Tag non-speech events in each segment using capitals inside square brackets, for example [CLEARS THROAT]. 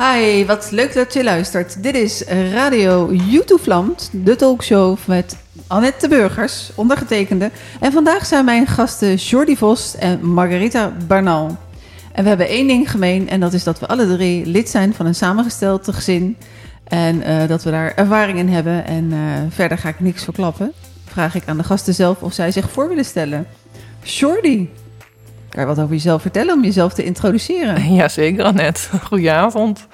Hi, wat leuk dat je luistert. Dit is Radio YouTube Vlamt, de talkshow met Annette de Burgers, ondergetekende. En vandaag zijn mijn gasten Jordi Vos en Margarita Barnal. En we hebben één ding gemeen en dat is dat we alle drie lid zijn van een samengesteld gezin. En uh, dat we daar ervaring in hebben. En uh, verder ga ik niks verklappen. Vraag ik aan de gasten zelf of zij zich voor willen stellen. Jordi, kan je wat over jezelf vertellen om jezelf te introduceren? [LAUGHS] Jazeker, Annette. [LAUGHS] Goedenavond.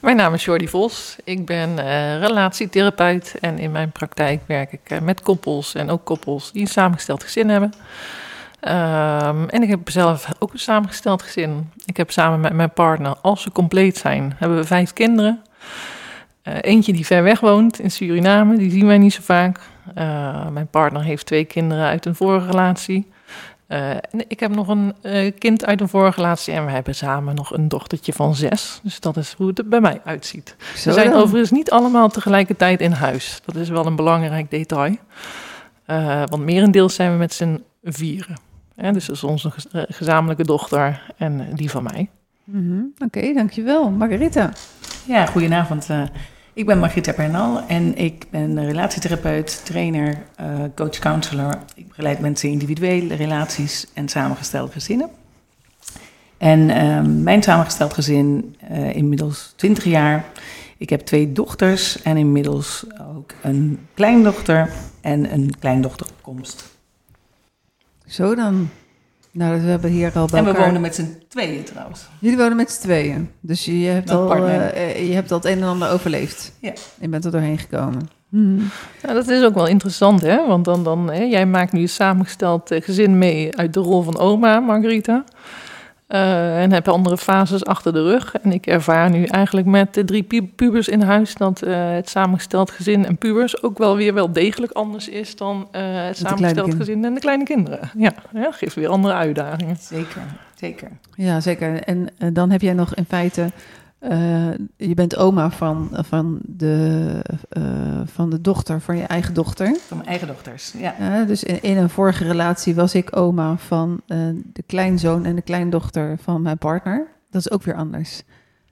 Mijn naam is Jordi Vos. Ik ben uh, relatietherapeut en in mijn praktijk werk ik uh, met koppels en ook koppels die een samengesteld gezin hebben. Um, en ik heb zelf ook een samengesteld gezin. Ik heb samen met mijn partner, als ze compleet zijn, hebben we vijf kinderen. Uh, eentje die ver weg woont in Suriname, die zien wij niet zo vaak. mijn partner heeft twee kinderen uit een vorige relatie. Uh, ik heb nog een uh, kind uit een vorige relatie en we hebben samen nog een dochtertje van zes. Dus dat is hoe het er bij mij uitziet. Zo we zijn dan. overigens niet allemaal tegelijkertijd in huis. Dat is wel een belangrijk detail. Uh, want merendeels zijn we met z'n vieren. Dus dat is onze gezamenlijke dochter en die van mij. Mm -hmm. Oké, okay, dankjewel. Margarita. Ja, goedenavond. Ik ben Margriet Bernal en ik ben relatietherapeut, trainer, uh, coach, counselor. Ik begeleid mensen individuele relaties en samengestelde gezinnen. En uh, mijn samengesteld gezin, uh, inmiddels 20 jaar. Ik heb twee dochters en inmiddels ook een kleindochter en een kleindochter op komst. Zo dan. Nou, we hebben hier al bij En we elkaar... wonen met z'n tweeën trouwens. Jullie wonen met z'n tweeën. Dus je hebt, Met al, partner. eh, je hebt al het een en ander overleefd. Ja. Je bent er doorheen gekomen. Hmm. Ja, dat is ook wel interessant, hè? Want dan, dan, hè, jij maakt nu een samengesteld eh, gezin mee uit de rol van oma, Margarita. Uh, en heb andere fases achter de rug. En ik ervaar nu eigenlijk met de drie pu pubers in huis dat uh, het samengesteld gezin en pubers ook wel weer wel degelijk anders is dan uh, het samengesteld gezin en de kleine kinderen. Ja, ja, geeft weer andere uitdagingen. Zeker, zeker. Ja, zeker. En uh, dan heb jij nog in feite. Uh, je bent oma van, van, de, uh, van de dochter, van je eigen dochter. Van mijn eigen dochters, ja. Dus in, in, een vorige relatie was ik oma van uh, de kleinzoon en de kleindochter van mijn partner. Dat is ook weer anders.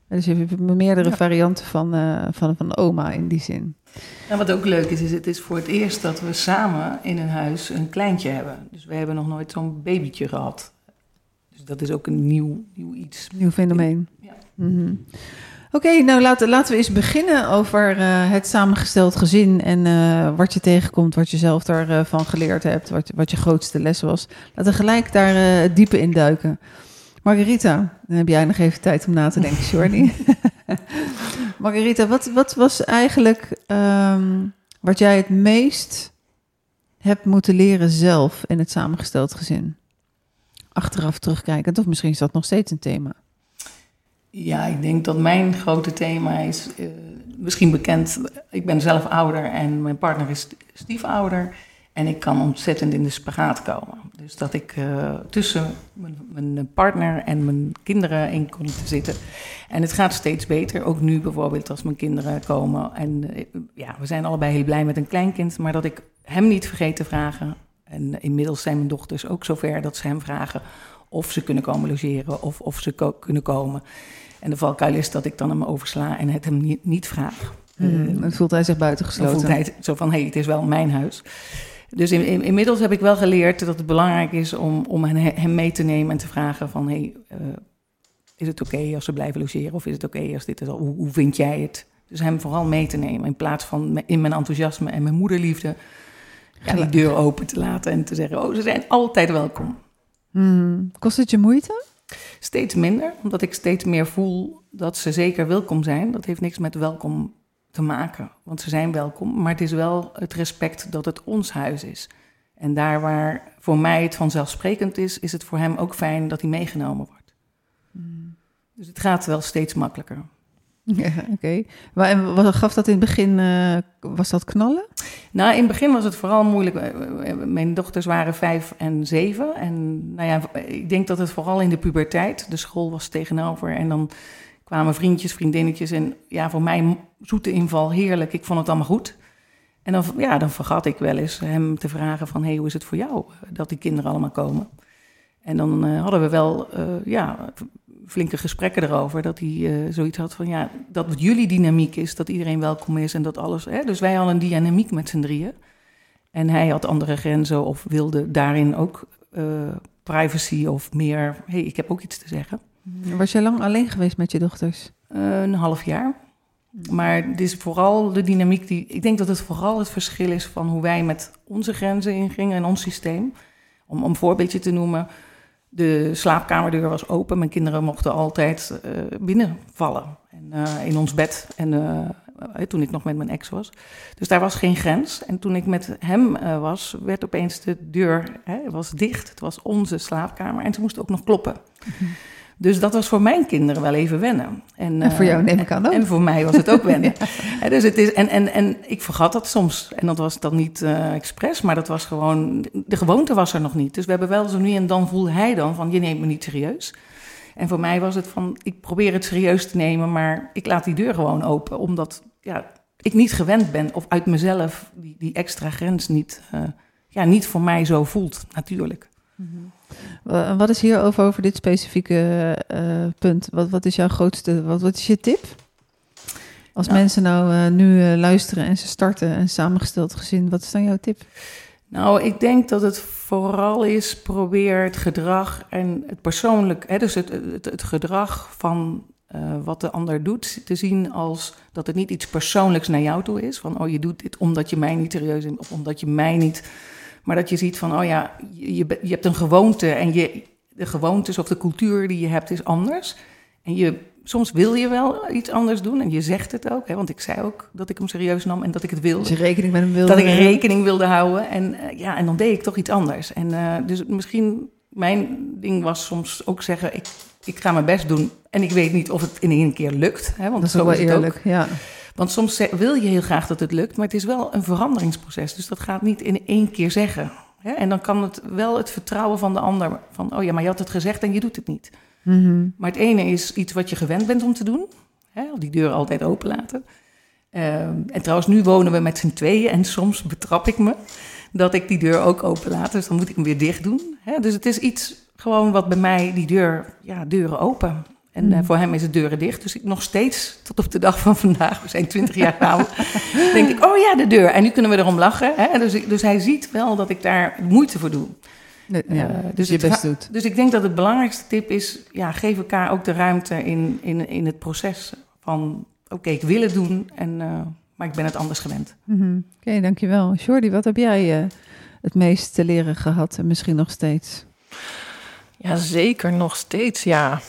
Dus je hebt meerdere ja. varianten van, van, van oma in die zin. En wat ook leuk is, is het is voor het eerst dat we samen in een huis een kleintje hebben. Dus we hebben nog nooit zo'n babytje gehad. Dus dat is ook een nieuw, nieuw iets. Nieuw fenomeen. -hmm. Oké, nou laten, laten we eens beginnen over uh, het samengesteld gezin en uh, wat je tegenkomt, wat je zelf daarvan uh, geleerd hebt, wat, wat je grootste les was. Laten we gelijk daar dieper in duiken. Margarita, dan heb jij nog even tijd om na te denken, Jordi. [LAUGHS] Margarita, wat, wat was eigenlijk um, wat jij het meest hebt moeten leren zelf in het samengesteld gezin? Achteraf terugkijkend, of misschien is dat nog steeds een thema. Ja, ik denk dat mijn grote thema is uh, misschien bekend. Ik ben zelf ouder en mijn partner is stiefouder. En ik kan ontzettend in de spagaat komen. Dus dat ik uh, tussen mijn, mijn, partner en mijn kinderen in kon te zitten. En het gaat steeds beter. Ook nu bijvoorbeeld als mijn kinderen komen. En uh, ja, we zijn allebei heel blij met een kleinkind. Maar dat ik hem niet vergeet te vragen. En inmiddels zijn mijn dochters ook zover dat ze hem vragen of ze kunnen komen logeren of of ze kunnen komen. En de valkuil is dat ik dan hem oversla en het hem niet, niet vraag. Hmm, dan voelt hij zich buitengesloten. Dan voelt hij zo van, hé, hey, het is wel mijn huis. Dus in, in, inmiddels heb ik wel geleerd dat het belangrijk is om, om hem mee te nemen en te vragen van... Hey, uh, is het oké okay als ze blijven logeren of is het oké okay als dit is al... Hoe, hoe vind jij het? Dus hem vooral mee te nemen in plaats van in mijn enthousiasme en mijn moederliefde... Ja, die deur open te laten en te zeggen, oh, ze zijn altijd welkom. Hmm. Kost het je moeite? Steeds minder, omdat ik steeds meer voel dat ze zeker welkom zijn. Dat heeft niks met welkom te maken, want ze zijn welkom. Maar het is wel het respect dat het ons huis is. En daar waar voor mij het vanzelfsprekend is, is het voor hem ook fijn dat hij meegenomen wordt. Mm. Dus het gaat wel steeds makkelijker. [LAUGHS] Ja, oké. Okay. En wat gaf dat in het begin? Uh, was dat knallen? Nou, in het begin was het vooral moeilijk. Mijn dochters waren vijf en zeven. En nou ja, ik denk dat het vooral in de puberteit. De school was tegenover. En dan kwamen vriendjes, vriendinnetjes. En ja, voor mij zoete inval, heerlijk. Ik vond het allemaal goed. En dan, ja, dan vergat ik wel eens hem te vragen van... hey, hoe is het voor jou dat die kinderen allemaal komen? En dan uh, hadden we wel, uh, ja, flinke gesprekken erover. Dat hij eh, zoiets had van ja, dat wat jullie dynamiek is, dat iedereen welkom is en dat alles. Hè? Dus wij hadden een dynamiek met z'n drieën. En hij had andere grenzen of wilde daarin ook eh, privacy of meer. hey, ik heb ook iets te zeggen. Was je lang alleen geweest met je dochters? Een half jaar. Maar het is vooral de dynamiek die. Ik denk dat het vooral het verschil is van hoe wij met onze grenzen ingingen en ons systeem. Om, om een voorbeeldje te noemen. De slaapkamerdeur was open. Mijn kinderen mochten altijd uh, binnenvallen. En, uh, in ons bed. En uh, toen ik nog met mijn ex was. Dus daar was geen grens. En toen ik met hem was, werd opeens de deur hè, was dicht. Het was onze slaapkamer. En ze moest ook nog kloppen. Mm-hmm. Dus dat was voor mijn kinderen wel even wennen. En, en voor jou neem ik aan ook. En voor mij was het ook [LAUGHS] wennen. ja. dus het is, en, en, en ik vergat dat soms. En dat was dan niet uh, expres, maar dat was gewoon... De gewoonte was er nog niet. Dus we hebben wel zo nu en dan voelde hij dan van... je neemt me niet serieus. En voor mij was het van, ik probeer het serieus te nemen... maar ik laat die deur gewoon open. Omdat ja, ik niet gewend ben of uit mezelf die, die extra grens niet... Uh, ja, niet voor mij zo voelt, natuurlijk. Mm-hmm. Wat is hierover over dit specifieke uh, punt? Wat, wat is jouw grootste, wat, wat is je tip? Als nou, mensen nou uh, nu uh, luisteren en ze starten een samengesteld gezin, wat is dan jouw tip? Nou, ik denk dat het vooral is, probeer het gedrag en het persoonlijk, hè, dus het, het, het gedrag van wat de ander doet, te zien als dat het niet iets persoonlijks naar jou toe is. Van, oh, je doet dit omdat je mij niet serieus neemt of omdat je mij niet maar dat je ziet van, oh ja, je, je hebt een gewoonte en je, de gewoontes of de cultuur die je hebt is anders. En je, soms wil je wel iets anders doen en je zegt het ook. Hè, want ik zei ook dat ik hem serieus nam en dat ik het wilde. Dat je rekening met hem wilde Dat ik rekening wilde houden. En, uh, ja, en dan deed ik toch iets anders. En uh, dus misschien, mijn ding was soms ook zeggen, ik, ik ga mijn best doen. En ik weet niet of het in één keer lukt. Hè, want dat is wel eerlijk, ja. Want soms wil je heel graag dat het lukt, maar het is wel een veranderingsproces. Dus dat gaat niet in één keer zeggen. En dan kan het wel het vertrouwen van de ander. Van, oh ja, maar je had het gezegd en je doet het niet. Mm -hmm. Maar het ene is iets wat je gewend bent om te doen. Hè? Die deur altijd open laten. Uh, en trouwens, nu wonen we met z'n tweeën en soms betrap ik me dat ik die deur ook open laat. Dus dan moet ik hem weer dicht doen. Hè? Dus het is iets gewoon wat bij mij die deur, ja, deuren open. En uh, voor hem is het deuren dicht. Dus ik nog steeds, tot op de dag van vandaag, we zijn twintig jaar oud, [LAUGHS] denk ik, oh ja, de deur. En nu kunnen we erom lachen. Hè? Dus, dus hij ziet wel dat ik daar moeite voor doe. Ja, uh, dus je best doet. Dus ik denk dat het belangrijkste tip is, ja, geef elkaar ook de ruimte in, in, in het proces van, oké, okay, ik wil het doen, en, uh, maar ik ben het anders gewend. Mm -hmm. Oké, okay, dankjewel. Jordi, wat heb jij het meest te leren gehad en misschien nog steeds? Ja, zeker nog steeds, ja.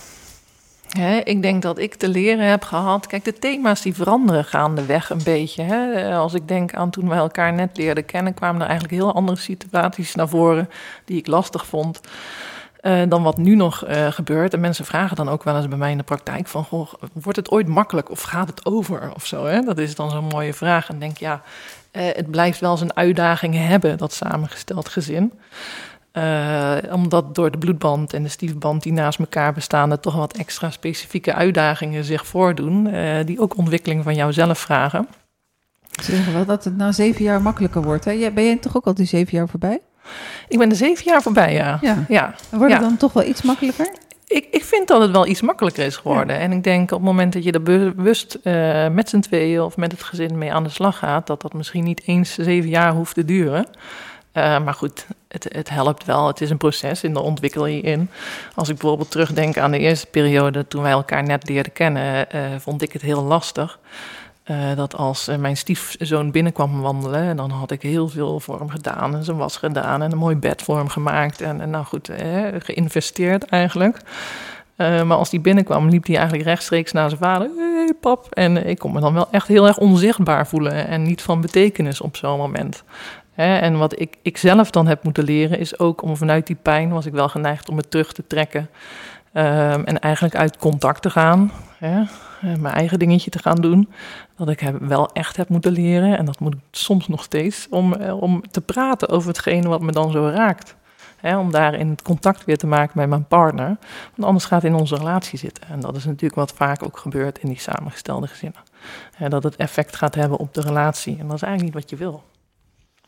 Ik denk dat ik te leren heb gehad. Kijk, de thema's die veranderen gaandeweg een beetje. Hè. Als ik denk aan toen we elkaar net leerden kennen, kwamen er eigenlijk heel andere situaties naar voren die ik lastig vond. Uh, dan wat nu nog uh, gebeurt. En mensen vragen dan ook wel eens bij mij in de praktijk van... Goh, wordt het ooit makkelijk of gaat het over of zo? Hè? Dat is dan zo'n mooie vraag. En denk, ja, het blijft wel zijn uitdagingen hebben, dat samengesteld gezin. Uh, omdat door de bloedband en de stiefband die naast elkaar bestaan, er toch wat extra specifieke uitdagingen zich voordoen, uh, die ook ontwikkeling van jouzelf vragen. Ze zeggen wel dat het na zeven jaar makkelijker wordt. Hè? Ben je toch ook al die zeven jaar voorbij? Ik ben er zeven jaar voorbij, ja. ja. ja. Wordt het ja. dan toch wel iets makkelijker? Ik, ik vind dat het wel iets makkelijker is geworden. Ja. En ik denk op het moment dat je er bewust uh, met z'n tweeën of met het gezin mee aan de slag gaat, dat dat misschien niet eens zeven jaar hoeft te duren. Uh, maar goed, het, het, helpt wel. Het is een proces en daar ontwikkel je in. Als ik bijvoorbeeld terugdenk aan de eerste periode toen wij elkaar net leerden kennen, uh, vond ik het heel lastig. Uh, dat als mijn stiefzoon binnenkwam wandelen, dan had ik heel veel voor hem gedaan en zijn was gedaan en een mooi bed voor hem gemaakt. En, en nou goed, geïnvesteerd eigenlijk. Maar als die binnenkwam, liep hij eigenlijk rechtstreeks naar zijn vader. Hey, pap. En ik kon me dan wel echt heel erg onzichtbaar voelen en niet van betekenis op zo'n moment. Hè, en wat ik, ik zelf dan heb moeten leren, is ook om vanuit die pijn, was ik wel geneigd om het terug te trekken. Um, en eigenlijk uit contact te gaan. Hè, mijn eigen dingetje te gaan doen. Dat ik heb, wel echt heb moeten leren, en dat moet ik soms nog steeds, om, om te praten over hetgene wat me dan zo raakt. Hè, om daarin het contact weer te maken met mijn partner. Want anders gaat het in onze relatie zitten. En dat is natuurlijk wat vaak ook gebeurt in die samengestelde gezinnen. Hè, dat het effect gaat hebben op de relatie. En dat is eigenlijk niet wat je wil.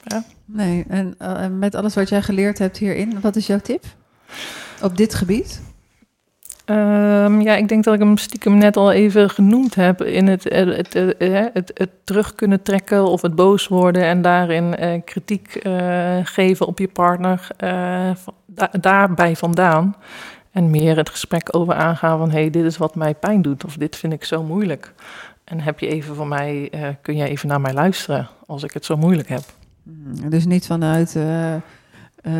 Ja. Nee, en uh, met alles wat jij geleerd hebt hierin, wat is jouw tip op dit gebied? Ehm, ja, ik denk dat ik hem stiekem net al even genoemd heb in het, het, het, het, het, het terug kunnen trekken of het boos worden en daarin eh, kritiek eh, geven op je partner, eh, da- daarbij vandaan. En meer het gesprek over aangaan van, hé, hey, dit is wat mij pijn doet of dit vind ik zo moeilijk. En heb je even voor mij, eh, kun jij even naar mij luisteren als ik het zo moeilijk heb? Mm, Dus niet vanuit eh, eh,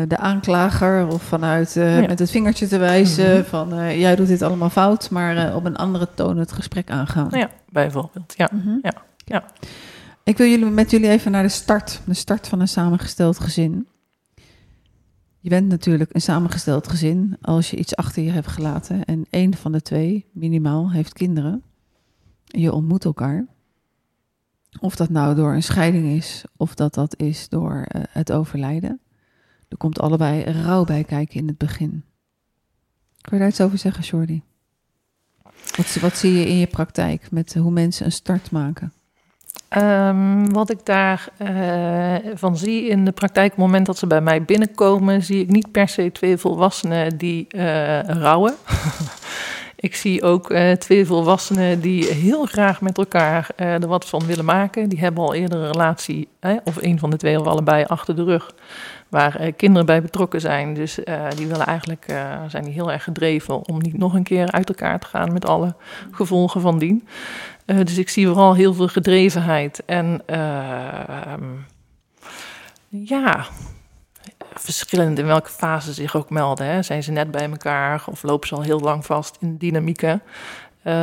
de aanklager of vanuit eh, Ja. met het vingertje te wijzen Mhm. van jij doet dit allemaal fout, maar op een andere toon het gesprek aangaan. Ja, bijvoorbeeld. Ja. Mhm. Ja, ja. Ik wil jullie met jullie even naar de start, de start van een samengesteld gezin. Je bent natuurlijk een samengesteld gezin als je iets achter je hebt gelaten en één van de twee minimaal heeft kinderen. Je ontmoet elkaar. Of dat nou door een scheiding is, of dat dat is door eh, het overlijden. Er komt allebei rouw bij kijken in het begin. Kun je daar iets over zeggen, Jordi? Wat, wat zie je in je praktijk met hoe mensen een start maken? Ehm, wat ik daar eh, van zie in de praktijk, op het moment dat ze bij mij binnenkomen, zie ik niet per se twee volwassenen die eh, rouwen. [LAUGHS] ik zie ook eh, twee volwassenen die heel graag met elkaar eh, er wat van willen maken. Die hebben al eerder een relatie, hè, of een van de twee of allebei, achter de rug. Waar eh, kinderen bij betrokken zijn. Dus die willen eigenlijk, zijn die heel erg gedreven om niet nog een keer uit elkaar te gaan met alle gevolgen van dien. Uh, dus ik zie vooral heel veel gedrevenheid en uh, ja, verschillend in welke fase zich ook melden. Hè. Zijn ze net bij elkaar of lopen ze al heel lang vast in dynamieken? Uh,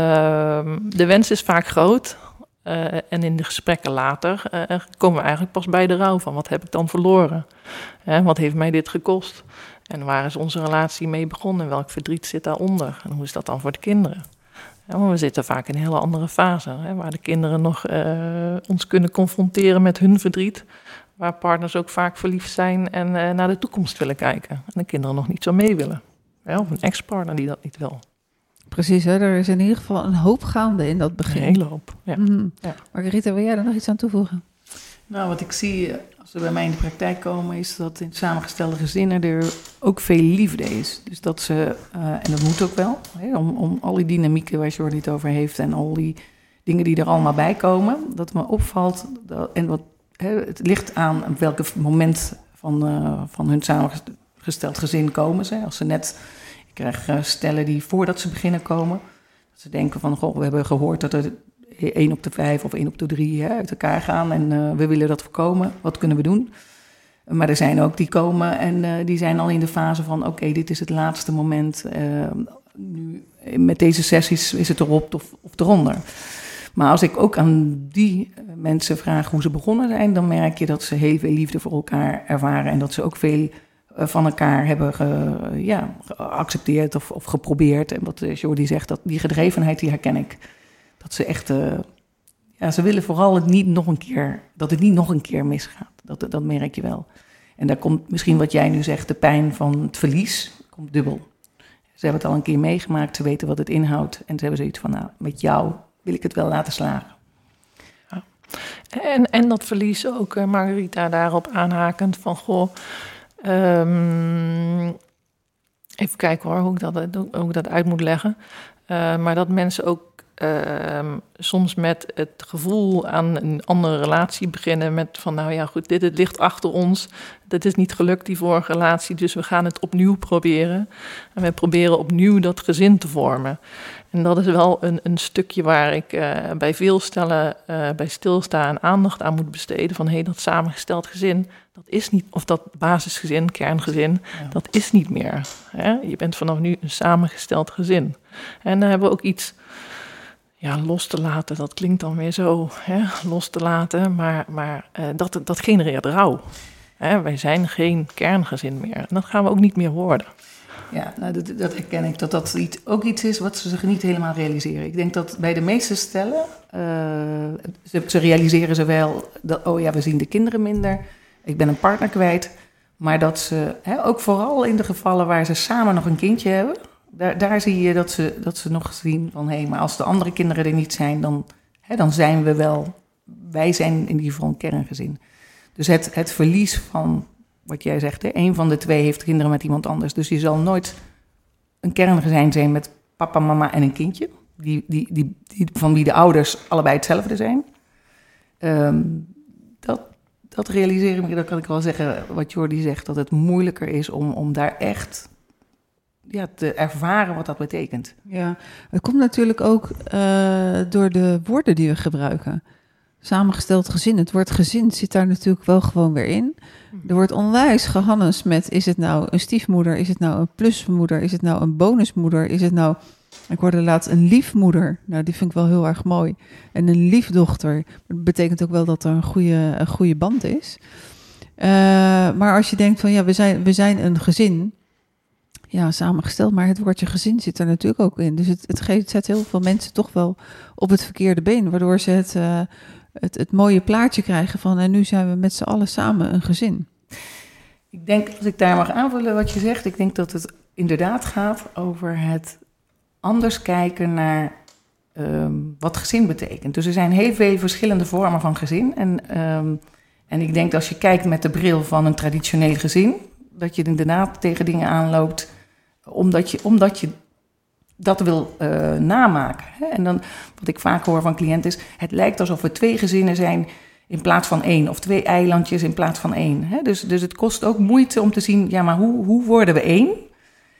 de wens is vaak groot. Uh, en in de gesprekken later uh, komen we eigenlijk pas bij de rouw van wat heb ik dan verloren? Wat heeft mij dit gekost? En waar is onze relatie mee begonnen? Welk verdriet zit daaronder? En hoe is dat dan voor de kinderen? Ja, maar we zitten vaak in een hele andere fase, hè, waar de kinderen nog uh, ons kunnen confronteren met hun verdriet. Waar partners ook vaak verliefd zijn en uh, naar de toekomst willen kijken. En de kinderen nog niet zo mee willen. Ja, of een ex-partner die dat niet wil. Precies, hè? er is in ieder geval een hoop gaande in dat begin. Een hele hoop, ja. Mm -hmm. ja. Margarita, wil jij er nog iets aan toevoegen? Nou, wat ik zie als ze bij mij in de praktijk komen, is dat in samengestelde gezinnen er ook veel liefde is. Dus dat ze, uh, en dat moet ook wel, hè, om, om al die dynamieken waar Jordi het over heeft en al die dingen die er allemaal bij komen, dat me opvalt, dat, en wat, het ligt aan op welk moment van, uh, van hun samengesteld gezin komen ze. Als ze net, ik krijg uh, stellen die voordat ze beginnen komen, dat ze denken van, goh, we hebben gehoord dat er 1 op de 5 of 1 op de 3 hè, uit elkaar gaan. En uh, we willen dat voorkomen. Wat kunnen we doen? Maar er zijn ook die komen en die zijn al in de fase van... oké, dit is het laatste moment. Nu, met deze sessies is het erop of, of eronder. Maar als ik ook aan die mensen vraag hoe ze begonnen zijn... dan merk je dat ze heel veel liefde voor elkaar ervaren... en dat ze ook veel van elkaar hebben ja, geaccepteerd of, of geprobeerd. En wat Jordi zegt, dat die gedrevenheid die herken ik... Dat ze echt, ja, ze willen vooral het niet nog een keer, dat het niet nog een keer misgaat. Dat, dat merk je wel. En daar komt misschien wat jij nu zegt, de pijn van het verlies, komt dubbel. Ze hebben het al een keer meegemaakt, ze weten wat het inhoudt. En ze hebben zoiets van, nou, met jou wil ik het wel laten slagen. En, en dat verlies ook, uh, Margarita, daarop aanhakend van, goh, um, even kijken hoor, hoe ik dat, ik dat uit moet leggen. Uh, maar dat mensen ook uh, soms met het gevoel aan een andere relatie beginnen. Met van nou ja, goed, dit het ligt achter ons. Dat is niet gelukt, die vorige relatie. Dus we gaan het opnieuw proberen. En we proberen opnieuw dat gezin te vormen. En dat is wel een, een stukje waar ik uh, bij veel stellen uh, bij stilsta en aandacht aan moet besteden. Van hé, hey, dat samengesteld gezin, dat is niet, of dat basisgezin, kerngezin, ja. dat is niet meer. Hè? Je bent vanaf nu een samengesteld gezin. En dan hebben we ook iets ja, los te laten, dat klinkt dan weer zo, hè, los te laten, maar, maar uh, dat, dat genereert rouw. Hè, wij zijn geen kerngezin meer dat gaan we ook niet meer worden. Ja, nou, dat, dat herken ik, dat dat ook iets is wat ze zich niet helemaal realiseren. Ik denk dat bij de meeste stellen, uh, ze, ze, realiseren ze wel dat, oh ja, we zien de kinderen minder, ik ben een partner kwijt, maar dat ze, hè, ook vooral in de gevallen waar ze samen nog een kindje hebben, daar, daar zie je dat ze, dat ze nog zien van hé, hey, maar als de andere kinderen er niet zijn, dan, hè, dan zijn we wel, wij zijn in ieder geval een kerngezin. Dus het, het verlies van, wat jij zegt, hè, een van de twee heeft kinderen met iemand anders. Dus je zal nooit een kerngezin zijn met papa, mama en een kindje. Die, die, die, van wie de ouders allebei hetzelfde zijn. Ehm, dat, dat realiseer ik me, dat kan ik wel zeggen, wat Jordi zegt, dat het moeilijker is om, om daar echt ja, te ervaren wat dat betekent. Ja, het komt natuurlijk ook uh, door de woorden die we gebruiken. Samengesteld gezin, het woord gezin zit daar natuurlijk wel gewoon weer in. Er wordt onwijs gehannes met, is het nou een stiefmoeder, is het nou een plusmoeder, is het nou een bonusmoeder, is het nou ik hoorde laatst een liefmoeder. Nou, die vind ik wel heel erg mooi. En een liefdochter. Dat betekent ook wel dat er een goede, een goede band is. Uh, maar als je denkt van ja, we zijn, we zijn een gezin. Ja, samengesteld. Maar het woordje gezin zit er natuurlijk ook in. Dus het, het, geeft, zet heel veel mensen toch wel op het verkeerde been. Waardoor ze het, uh, het, het mooie plaatje krijgen van en nu zijn we met z'n allen samen een gezin. Ik denk, als ik daar mag aanvullen wat je zegt, ik denk dat het inderdaad gaat over het anders kijken naar um, wat gezin betekent. Dus er zijn heel veel verschillende vormen van gezin. En, um, en ik denk dat als je kijkt met de bril van een traditioneel gezin, dat je inderdaad tegen dingen aanloopt, omdat je, omdat je dat wil uh, namaken. Hè? En dan, wat ik vaak hoor van cliënten is, het lijkt alsof we twee gezinnen zijn in plaats van één, of twee eilandjes in plaats van één. Hè? Dus, dus het kost ook moeite om te zien, ja, maar hoe, hoe worden we één?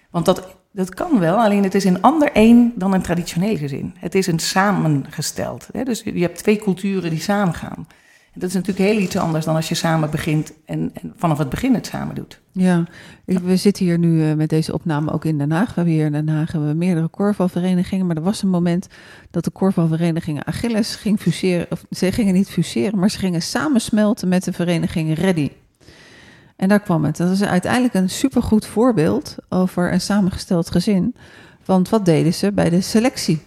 Want dat dat kan wel, alleen het is een ander één dan een traditioneel gezin. Het is een samengesteld. Hè? Dus je hebt twee culturen die samengaan. Dat is natuurlijk heel iets anders dan als je samen begint en, en vanaf het begin het samen doet. Ja, we zitten hier nu uh, met deze opname ook in Den Haag. We hebben hier in Den Haag hebben we meerdere korfbalverenigingen. Maar er was een moment dat de korfbalverenigingen Achilles ging fuseren. Of ze gingen niet fuseren, maar ze gingen samensmelten met de vereniging Reddy. En daar kwam het. Dat is uiteindelijk een supergoed voorbeeld over een samengesteld gezin. Want wat deden ze bij de selectie?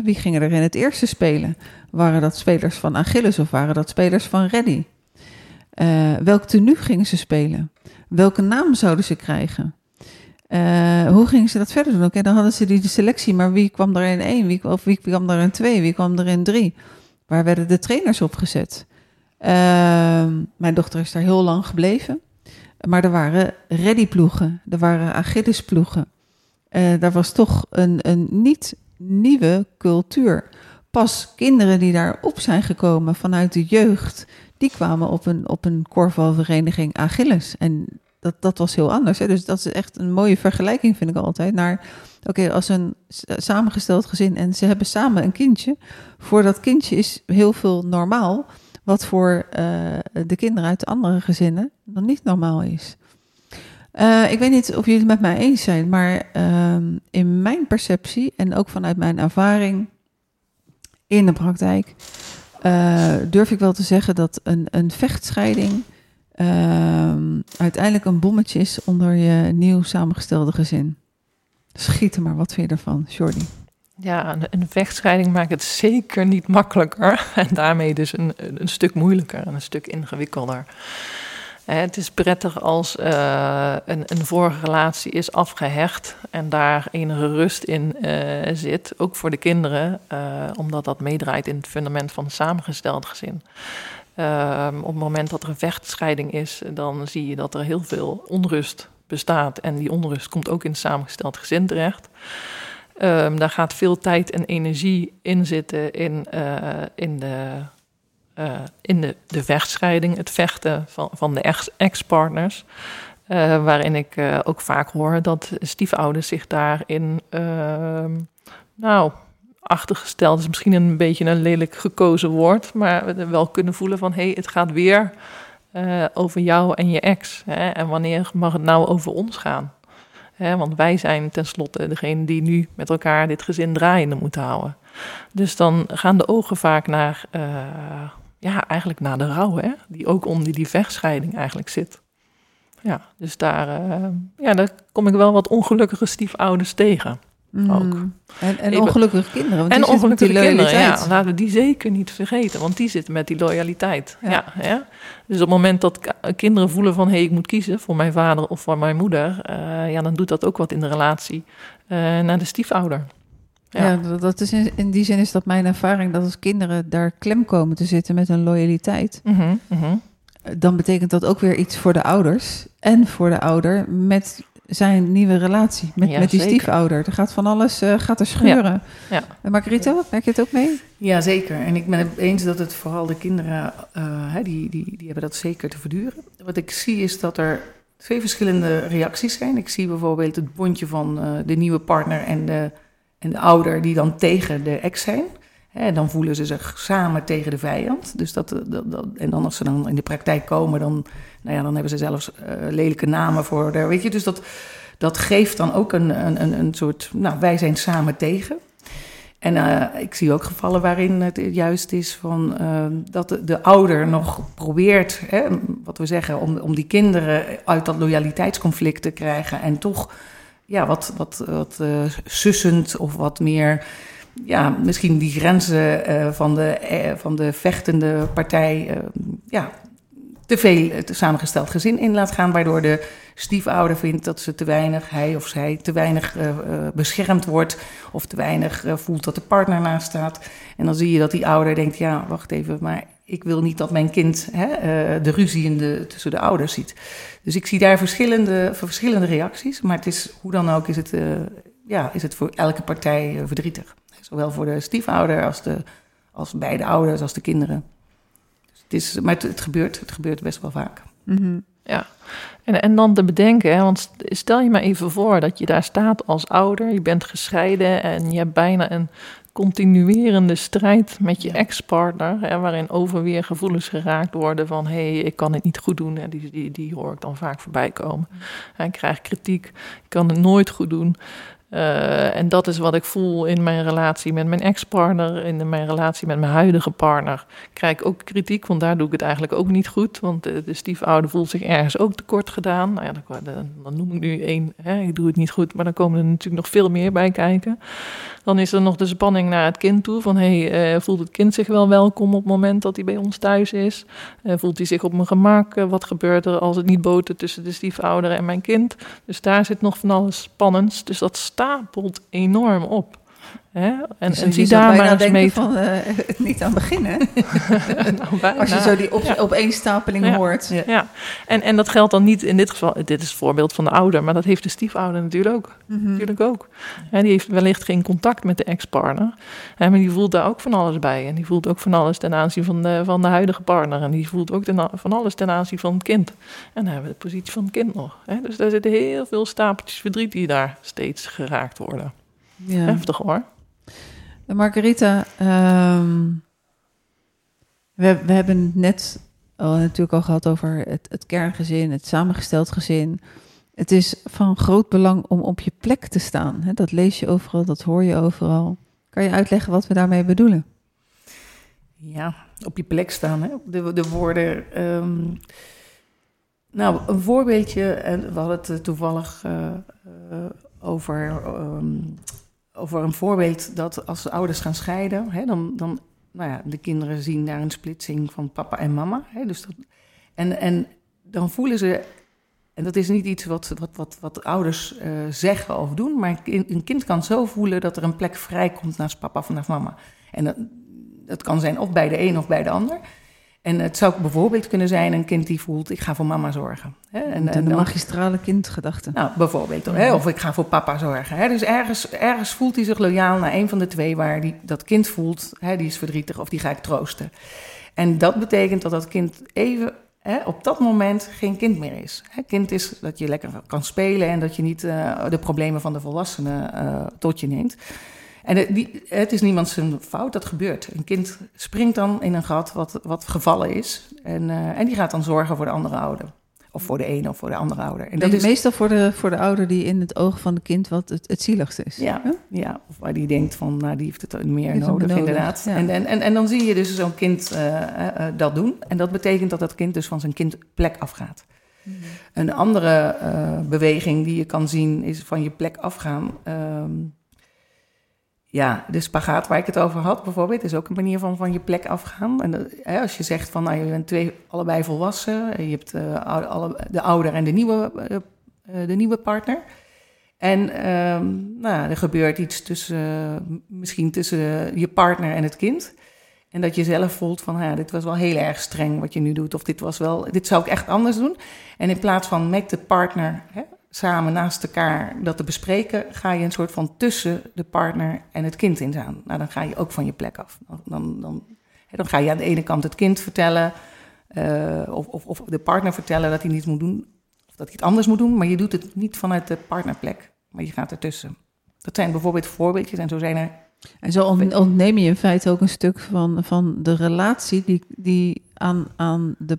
Wie gingen er in het eerste spelen? Waren dat spelers van Achilles of waren dat spelers van Reddy? Uh, welk tenue gingen ze spelen? Welke naam zouden ze krijgen? Uh, hoe gingen ze dat verder doen? Oké, dan hadden ze die selectie, maar wie kwam er in één? Wie, of wie kwam er in twee? Wie kwam er in drie? Waar werden de trainers op gezet? Uh, mijn dochter is daar heel lang gebleven. Maar er waren ready-ploegen, er waren Achilles-ploegen. Uh, daar was toch een, een niet nieuwe cultuur. Pas kinderen die daarop zijn gekomen vanuit de jeugd, die kwamen op een, op een korfbalvereniging Achilles. En dat, dat was heel anders. Hè? Dus dat is echt een mooie vergelijking, vind ik altijd. Naar, oké, als een samengesteld gezin en ze hebben samen een kindje. Voor dat kindje is heel veel normaal. Wat voor uh, de kinderen uit andere gezinnen nog niet normaal is. Uh, ik weet niet of jullie het met mij eens zijn, maar uh, in mijn perceptie en ook vanuit mijn ervaring in de praktijk, uh, durf ik wel te zeggen dat een, een vechtscheiding ehm, uiteindelijk een bommetje is onder je nieuw samengestelde gezin. Schiet er maar, wat vind je ervan, Jordi? Ja, een, een, vechtscheiding maakt het zeker niet makkelijker. [LAUGHS] En daarmee dus een, een stuk moeilijker en een stuk ingewikkelder. Het is prettig als uh, een, een, vorige relatie is afgehecht en daar enige rust in uh, zit, ook voor de kinderen, uh, omdat dat meedraait in het fundament van een samengesteld gezin. Ehm, op het moment dat er een vechtscheiding is, dan zie je dat er heel veel onrust bestaat. En die onrust komt ook in het samengesteld gezin terecht. Um, daar gaat veel tijd en energie in zitten in, in, de, uh, in de, de vechtscheiding, het vechten van, van de ex-partners. Uh, waarin ik ook vaak hoor dat stiefouders zich daarin, ehm, nou, achtergesteld is misschien een beetje een lelijk gekozen woord, maar wel kunnen voelen van hé, hey, het gaat weer over jou en je ex. Hè? En wanneer mag het nou over ons gaan? Hè, want wij zijn tenslotte degene die nu met elkaar dit gezin draaiende moeten houden. Dus dan gaan de ogen vaak naar, ja, eigenlijk naar de rouw, hè, die ook onder die vechtscheiding eigenlijk zit. Ja, dus daar, uh, ja, daar kom ik wel wat ongelukkige stiefouders tegen. Mm. Ook. En, en ongelukkige kinderen. Want en ongelukkige kinderen, ja. Laten we die zeker niet vergeten, want die zitten met die loyaliteit. Ja. ja, ja. Dus op het moment dat kinderen voelen van... hé, hey, ik moet kiezen voor mijn vader of voor mijn moeder... Uh, ja, dan doet dat ook wat in de relatie uh, naar de stiefouder. Ja, ja dat is in, in, die zin is dat mijn ervaring... dat als kinderen daar klem komen te zitten met hun loyaliteit... Mm -hmm, mm -hmm. dan betekent dat ook weer iets voor de ouders en voor de ouder... met zijn nieuwe relatie met, Ja, met die zeker. stiefouder. Er gaat van alles eh, gaat er scheuren. Ja. En Margarita, merk je het ook mee? Ja, zeker. En ik ben het eens dat het vooral de kinderen, eh, hè, die, die, die hebben dat zeker te verduren. Wat ik zie is dat er twee verschillende reacties zijn. Ik zie bijvoorbeeld het bondje van eh, de nieuwe partner en de, en de ouder die dan tegen de ex zijn. Dan voelen ze zich samen tegen de vijand. Dus dat, dat, dat, en dan als ze dan in de praktijk komen, dan, nou ja, dan hebben ze zelfs eh, lelijke namen voor. Weet je, dus dat, dat geeft dan ook een, een, een, soort, nou, wij zijn samen tegen. En eh, ik zie ook gevallen waarin het juist is van, eh, dat de, de ouder nog probeert, hè, wat we zeggen, om, om die kinderen uit dat loyaliteitsconflict te krijgen. En toch ja, wat, wat, wat eh, sussend of wat meer, ja, misschien die grenzen eh, van, de, eh, van de vechtende partij, ja, te veel het samengesteld gezin in laat gaan, waardoor de stiefouder vindt dat ze te weinig, hij of zij, te weinig beschermd wordt of te weinig voelt dat de partner naast staat. En dan zie je dat die ouder denkt, ja, wacht even, maar ik wil niet dat mijn kind hè, eh, de ruzie in de, tussen de ouders ziet. Dus ik zie daar verschillende, verschillende reacties, maar het is, hoe dan ook is het, eh, ja, is het voor elke partij eh, verdrietig. Zowel voor de stiefouder als, de, als beide ouders, als de kinderen. Dus het is, maar het, gebeurt, het gebeurt best wel vaak. Mhm. Ja, en, en dan te bedenken, hè, want stel je maar even voor dat je daar staat als ouder, je bent gescheiden en je hebt bijna een continuerende strijd met je Ja. ex-partner, hè, waarin overweer gevoelens geraakt worden van hé, hey, ik kan het niet goed doen. Hè, die, die, die hoor ik dan vaak voorbij komen. Ik krijg kritiek, ik kan het nooit goed doen. Eh, en dat is wat ik voel in mijn relatie met mijn ex-partner, in mijn relatie met mijn huidige partner. Krijg ik ook kritiek, want daar doe ik het eigenlijk ook niet goed. Want de, de stiefouder voelt zich ergens ook tekort gedaan. Nou ja, dan, dan, dan noem ik nu één, hè, ik doe het niet goed, maar dan komen er natuurlijk nog veel meer bij kijken. Dan is er nog de spanning naar het kind toe. Van hey, eh, voelt het kind zich wel welkom op het moment dat hij bij ons thuis is? Eh, voelt hij zich op mijn gemak? Eh, wat gebeurt er als het niet botert tussen de stiefouder en mijn kind? Dus daar zit nog van alles spannends. Dus dat stapelt enorm op. Hè? En, Dus en zie daar maar eens mee. van het niet aan beginnen. [LAUGHS] Nou. Als je zo die op, Ja. opeenstapeling Ja. hoort. Ja. Ja, en, en dat geldt dan niet in dit geval. Dit is het voorbeeld van de ouder, maar dat heeft de stiefouder natuurlijk ook. Mhm. Natuurlijk ook. Hè, die heeft wellicht geen contact met de ex-partner. Maar die voelt daar ook van alles bij. En die voelt ook van alles ten aanzien van de, van de huidige partner. En die voelt ook ten van alles ten aanzien van het kind. En dan hebben we de positie van het kind nog. Hè. Dus daar zitten heel veel stapeltjes verdriet die daar steeds geraakt worden. Ja. Heftig hoor. Margarita, ehm, we, we hebben het net al, natuurlijk al gehad over het, het kerngezin, het samengesteld gezin. Het is van groot belang om op je plek te staan. Hè? Dat lees je overal, dat hoor je overal. Kan je uitleggen wat we daarmee bedoelen? Ja, op je plek staan. Hè? De, de woorden. ehm, nou, een voorbeeldje. En we hadden het eh, toevallig eh, eh, over, ehm, over een voorbeeld dat als de ouders gaan scheiden, hè, dan, dan, nou ja, de kinderen zien daar een splitsing van papa en mama. Hè, dus dat, en, en dan voelen ze. En dat is niet iets wat, wat, wat, wat ouders eh, zeggen of doen, maar een kind, kan zo voelen dat er een plek vrijkomt naast papa of naast mama. En dat, dat kan zijn of bij de een of bij de ander. En het zou bijvoorbeeld kunnen zijn een kind die voelt, ik ga voor mama zorgen. Hè? En, En, de magistrale kindgedachte. nou, bijvoorbeeld. Hè? Of ik ga voor papa zorgen. Hè? Dus ergens, ergens voelt hij zich loyaal naar een van de twee waar die, dat kind voelt, hè, die is verdrietig of die ga ik troosten. En dat betekent dat dat kind even hè, op dat moment geen kind meer is. Hè, kind is dat je lekker kan spelen en dat je niet eh, de problemen van de volwassenen eh, tot je neemt. En het, die, het is niemand zijn fout, dat gebeurt. Een kind springt dan in een gat wat, wat gevallen is. En, eh, en die gaat dan zorgen voor de andere ouder. Of voor de ene of voor de andere ouder. En dat is Meestal voor de, voor de ouder die in het oog van het kind wat het, het zieligste is. Ja, ja, of waar die denkt van, nou, die heeft het meer Heeft nodig, inderdaad. ja. En, en, en, en dan zie je dus zo'n kind eh, eh, dat doen. En dat betekent dat dat kind dus van zijn kindplek afgaat. Een andere beweging die je kan zien is van je plek afgaan. Ehm, ja, de spagaat waar ik het over had bijvoorbeeld, is ook een manier van van je plek afgaan. En dat- hè, als je zegt van, nou, je bent twee, allebei volwassen, en je hebt eh, alle, de ouder en de nieuwe, eh, eh, de nieuwe partner. En ehm, nou, er gebeurt iets tussen, misschien tussen je partner en het kind. En dat je zelf voelt van, ja, dit was wel heel erg streng wat je nu doet. Of dit was wel, dit zou ik echt anders doen. En in plaats van met de partner hè, samen naast elkaar dat te bespreken, ga je een soort van tussen de partner en het kind in staan. Nou, dan ga je ook van je plek af. Dan, dan, dan, dan ga je aan de ene kant het kind vertellen, uh, of, of, of, de partner vertellen dat hij niet moet doen, of dat hij het anders moet doen, maar je doet het niet vanuit de partnerplek, maar je gaat ertussen. Dat zijn bijvoorbeeld voorbeeldjes en zo zijn er. En zo ontneem je in feite ook een stuk van, van de relatie die, die aan, aan de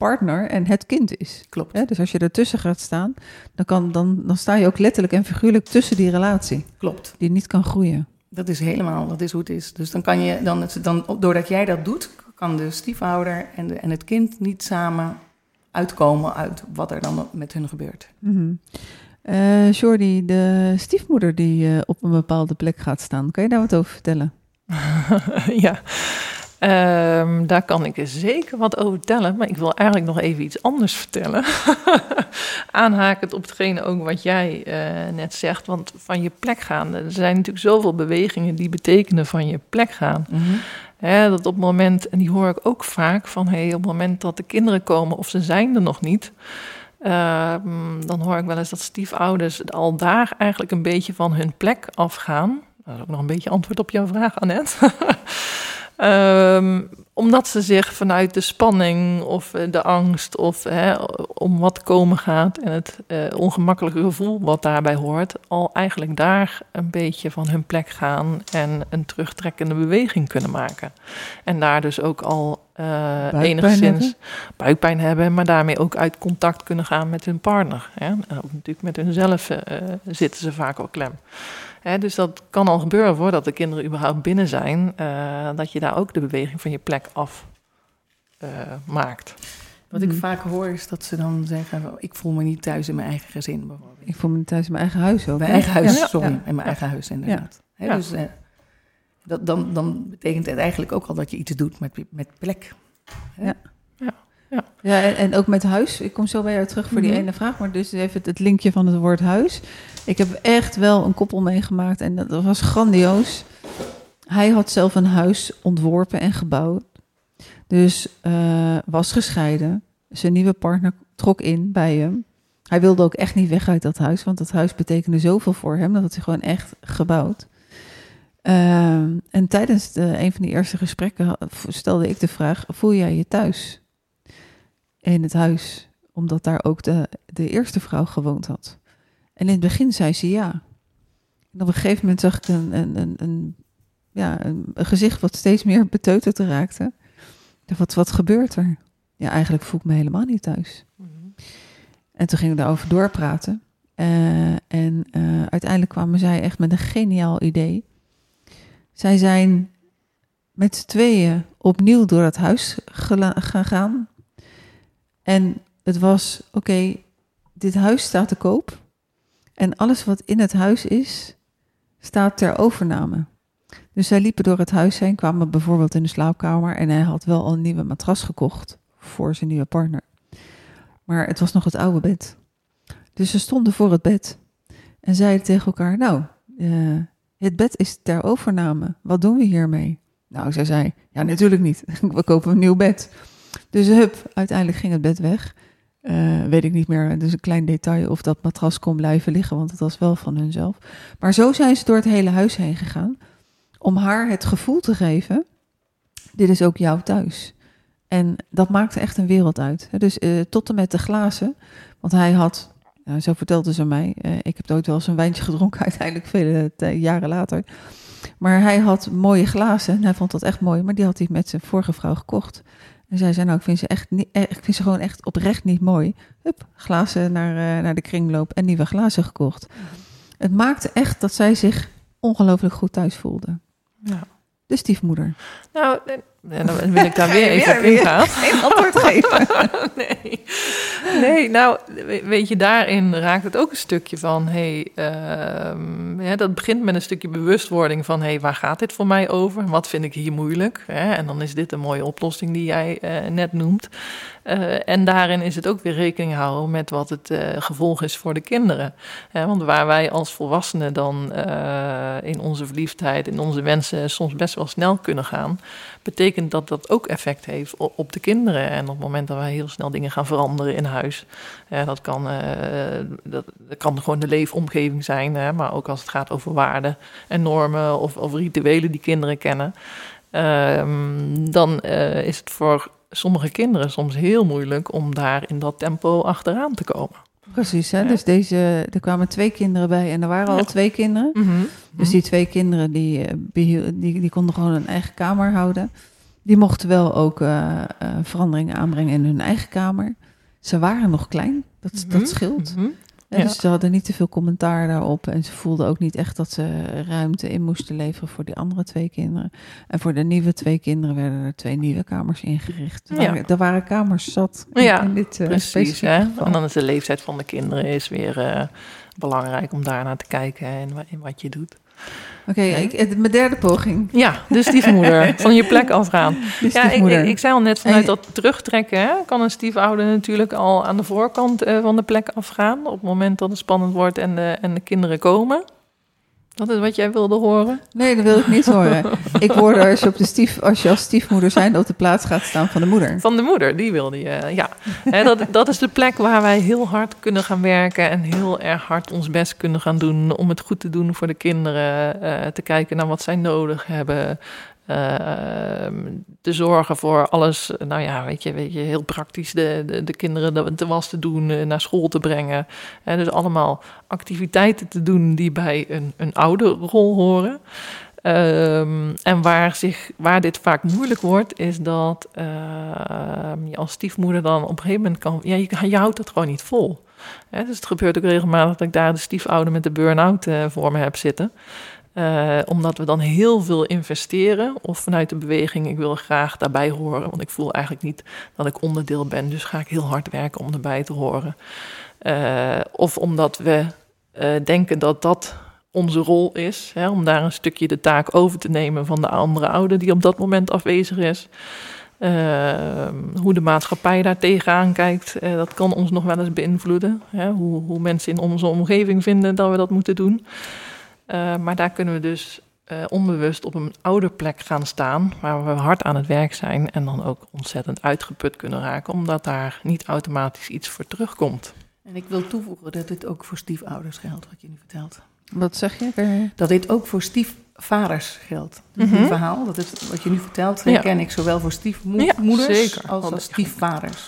partner en het kind is. Klopt. Dus als je ertussen gaat staan, dan, kan, dan, dan sta je ook letterlijk en figuurlijk tussen die relatie. Klopt. Die niet kan groeien. Dat is helemaal, dat is hoe het is. Dus dan kan je, dan, dan, doordat jij dat doet, kan de stiefouder en, de, en het kind niet samen uitkomen uit wat er dan met hun gebeurt. Mm -hmm. Jordi, de stiefmoeder die uh, op een bepaalde plek gaat staan, kan je daar wat over vertellen? [LAUGHS] ja, Um, daar kan ik zeker wat over vertellen, maar ik wil eigenlijk nog even iets anders vertellen. [LAUGHS] Aanhakend op hetgene ook wat jij uh, net zegt, want van je plek gaan. Er zijn natuurlijk zoveel bewegingen die betekenen van je plek gaan. Mm -hmm. dat op het moment, en die hoor ik ook vaak, van hey, op het moment dat de kinderen komen of ze zijn er nog niet... Uh, dan hoor ik wel eens dat stiefouders al daar eigenlijk een beetje van hun plek afgaan. Dat is ook nog een beetje antwoord op jouw vraag, Annette. [LAUGHS] Um, omdat ze zich vanuit de spanning of eh, de angst of hè, om wat komen gaat en het uh, ongemakkelijke gevoel wat daarbij hoort, al eigenlijk daar een beetje van hun plek gaan en een terugtrekkende beweging kunnen maken. En daar dus ook al uh, enigszins hebben. buikpijn hebben, maar daarmee ook uit contact kunnen gaan met hun partner. Hè. En ook natuurlijk met hunzelf zitten ze vaak al klem dus dat kan al gebeuren voordat de kinderen überhaupt binnen zijn, uh, dat je daar ook de beweging van je plek af uh, maakt. Wat ik mhm. vaak hoor is dat ze dan zeggen: Ik voel me niet thuis in mijn eigen gezin, bijvoorbeeld. Ik voel me niet thuis in mijn eigen huis ook. Mijn eigen huis, ja. sorry, in mijn eigen huis inderdaad. He, dus uh, dat, dan, dan betekent het eigenlijk ook al dat je iets doet met, met plek. Ja. Ja. Ja, ja en, en, ook met huis. Ik kom zo bij jou terug voor die mhm. ene vraag, maar dus even het linkje van het woord huis. Ik heb echt wel een koppel meegemaakt en dat was grandioos. Hij had zelf een huis ontworpen en gebouwd. Dus uh, was gescheiden. Zijn nieuwe partner trok in bij hem. Hij wilde ook echt niet weg uit dat huis, want dat huis betekende zoveel voor hem. Dat had hij gewoon echt gebouwd. Uh, en tijdens de, een van die eerste gesprekken stelde ik de vraag: voel jij je thuis in het huis? Omdat daar ook de, de eerste vrouw gewoond had. En in het begin zei ze ja. En op een gegeven moment zag ik een, een, een, een ja, een, gezicht wat steeds meer beteuterd raakte. Wat, wat gebeurt er? Ja, eigenlijk voel ik me helemaal niet thuis. Mhm. En toen gingen we daarover doorpraten. Uh, en uh, uiteindelijk kwamen zij echt met een geniaal idee. Zij zijn met z'n tweeën opnieuw door het huis gegaan. En het was, oké, dit huis staat te koop. En alles wat in het huis is, staat ter overname. Dus zij liepen door het huis heen, kwamen bijvoorbeeld in de slaapkamer en hij had wel een nieuwe matras gekocht voor zijn nieuwe partner. Maar het was nog het oude bed. Dus ze stonden voor het bed en zeiden tegen elkaar: Nou, uh, het bed is ter overname. Wat doen we hiermee? Nou, zij zei: Ja, natuurlijk niet. [LAUGHS] We kopen een nieuw bed. Dus hup, uiteindelijk ging het bed weg. Uh, weet ik niet meer, dus een klein detail of dat matras kon blijven liggen, want het was wel van hunzelf. Maar zo zijn ze door het hele huis heen gegaan om haar het gevoel te geven: dit is ook jouw thuis. En dat maakte echt een wereld uit. Dus uh, tot en met de glazen, want hij had, nou, zo vertelde ze mij, uh, ik heb ooit wel eens een wijntje gedronken, [LAUGHS] uiteindelijk vele jaren later. Maar hij had mooie glazen en hij vond dat echt mooi, maar die had hij met zijn vorige vrouw gekocht. En zij zei, nou, ik vind ze, echt niet, eh, ik vind ze gewoon echt oprecht niet mooi. Hup, glazen naar, uh, naar de kringloop en nieuwe glazen gekocht. Het maakte echt dat zij zich ongelooflijk goed thuis voelde. Ja. De stiefmoeder. Nou, en dan wil ik daar weer even op ingaan. Geen antwoord geven. [LAUGHS] nee. nee, nou, weet je, daarin raakt het ook een stukje van... Hey, uh, ja, dat begint met een stukje bewustwording van... hey, waar gaat dit voor mij over? Wat vind ik hier moeilijk? Hè? En dan is dit een mooie oplossing die jij uh, net noemt. Uh, en daarin is het ook weer rekening houden met wat het uh, gevolg is voor de kinderen. want waar wij als volwassenen dan in onze verliefdheid, in onze wensen soms best wel snel kunnen gaan... betekent dat dat ook effect heeft op, de kinderen. En op het moment dat wij heel snel dingen gaan veranderen in huis, eh, dat, kan, eh, dat, kan gewoon de leefomgeving zijn, maar ook als het gaat over waarden en normen of, of rituelen die kinderen kennen, ehm, dan eh, is het voor sommige kinderen soms heel moeilijk om daar in dat tempo achteraan te komen. Precies, hè? dus deze, er kwamen twee kinderen bij en er waren al twee kinderen. Mhm. Dus die twee kinderen die, eh, die, die konden gewoon een eigen kamer houden. Die mochten wel ook eh, eh, veranderingen aanbrengen in hun eigen kamer. Ze waren nog klein, dat, Mhm. dat scheelt. Mhm. Ja, Ja. Dus ze hadden niet te veel commentaar daarop. En ze voelden ook niet echt dat ze ruimte in moesten leveren voor die andere twee kinderen. En voor de nieuwe twee kinderen werden er twee nieuwe kamers ingericht. Er Ja. waren, er waren kamers zat in, Ja, in dit eh, Precies, hè? geval. En dan is de leeftijd van de kinderen is weer eh, belangrijk om daarnaar te kijken en in wat je doet. Oké, ik- mijn derde poging. Ja, de stiefmoeder, [LAUGHS] van je plek afgaan. Ja, ik, ik, ik zei al net, vanuit dat terugtrekken hè, kan een stiefouder natuurlijk al aan de voorkant eh, van de plek afgaan. Op het moment dat het spannend wordt en de, en de kinderen komen. Dat is wat jij wilde horen. Nee, dat wil ik niet horen. Ik hoorde als je, op de stief, als je als stiefmoeder zijn op de plaats gaat staan van de moeder. Van de moeder, die wilde je. Ja, dat, dat is de plek waar wij heel hard kunnen gaan werken en heel erg hard ons best kunnen gaan doen om het goed te doen voor de kinderen. eh, te kijken naar wat zij nodig hebben. Eh, te zorgen voor alles, nou ja, weet je, weet je heel praktisch de, de, de kinderen de, de was te doen, eh, naar school te brengen. En dus allemaal activiteiten te doen die bij een, een ouderrol horen. Ehm, en waar, zich, waar dit vaak moeilijk wordt, is dat ehm, je als stiefmoeder dan op een gegeven moment kan... Ja, je, houdt het gewoon niet vol. Dus het gebeurt ook regelmatig dat ik daar de stiefouder met de burn-out eh, voor me heb zitten. Eh, omdat we dan heel veel investeren. Of vanuit de beweging, ik wil graag daarbij horen. Want ik voel eigenlijk niet dat ik onderdeel ben. Dus ga ik heel hard werken om erbij te horen. Eh, of omdat we eh, denken dat dat onze rol is. Hè, om daar een stukje de taak over te nemen van de andere ouder die op dat moment afwezig is. Hoe de maatschappij daar tegenaan kijkt, dat kan ons nog wel eens beïnvloeden. Hè, hoe, hoe mensen in onze omgeving vinden dat we dat moeten doen. Eh, maar daar kunnen we dus eh, onbewust op een ouderplek gaan staan, waar we hard aan het werk zijn en dan ook ontzettend uitgeput kunnen raken, omdat daar niet automatisch iets voor terugkomt. En ik wil toevoegen dat dit ook voor stiefouders geldt, wat je nu vertelt. Wat zeg je? Dat dit ook voor stiefvaders geldt. Het verhaal, dat is wat je nu vertelt, Ja. herken ik zowel voor Ja, stiefmoeders als als stiefvaders.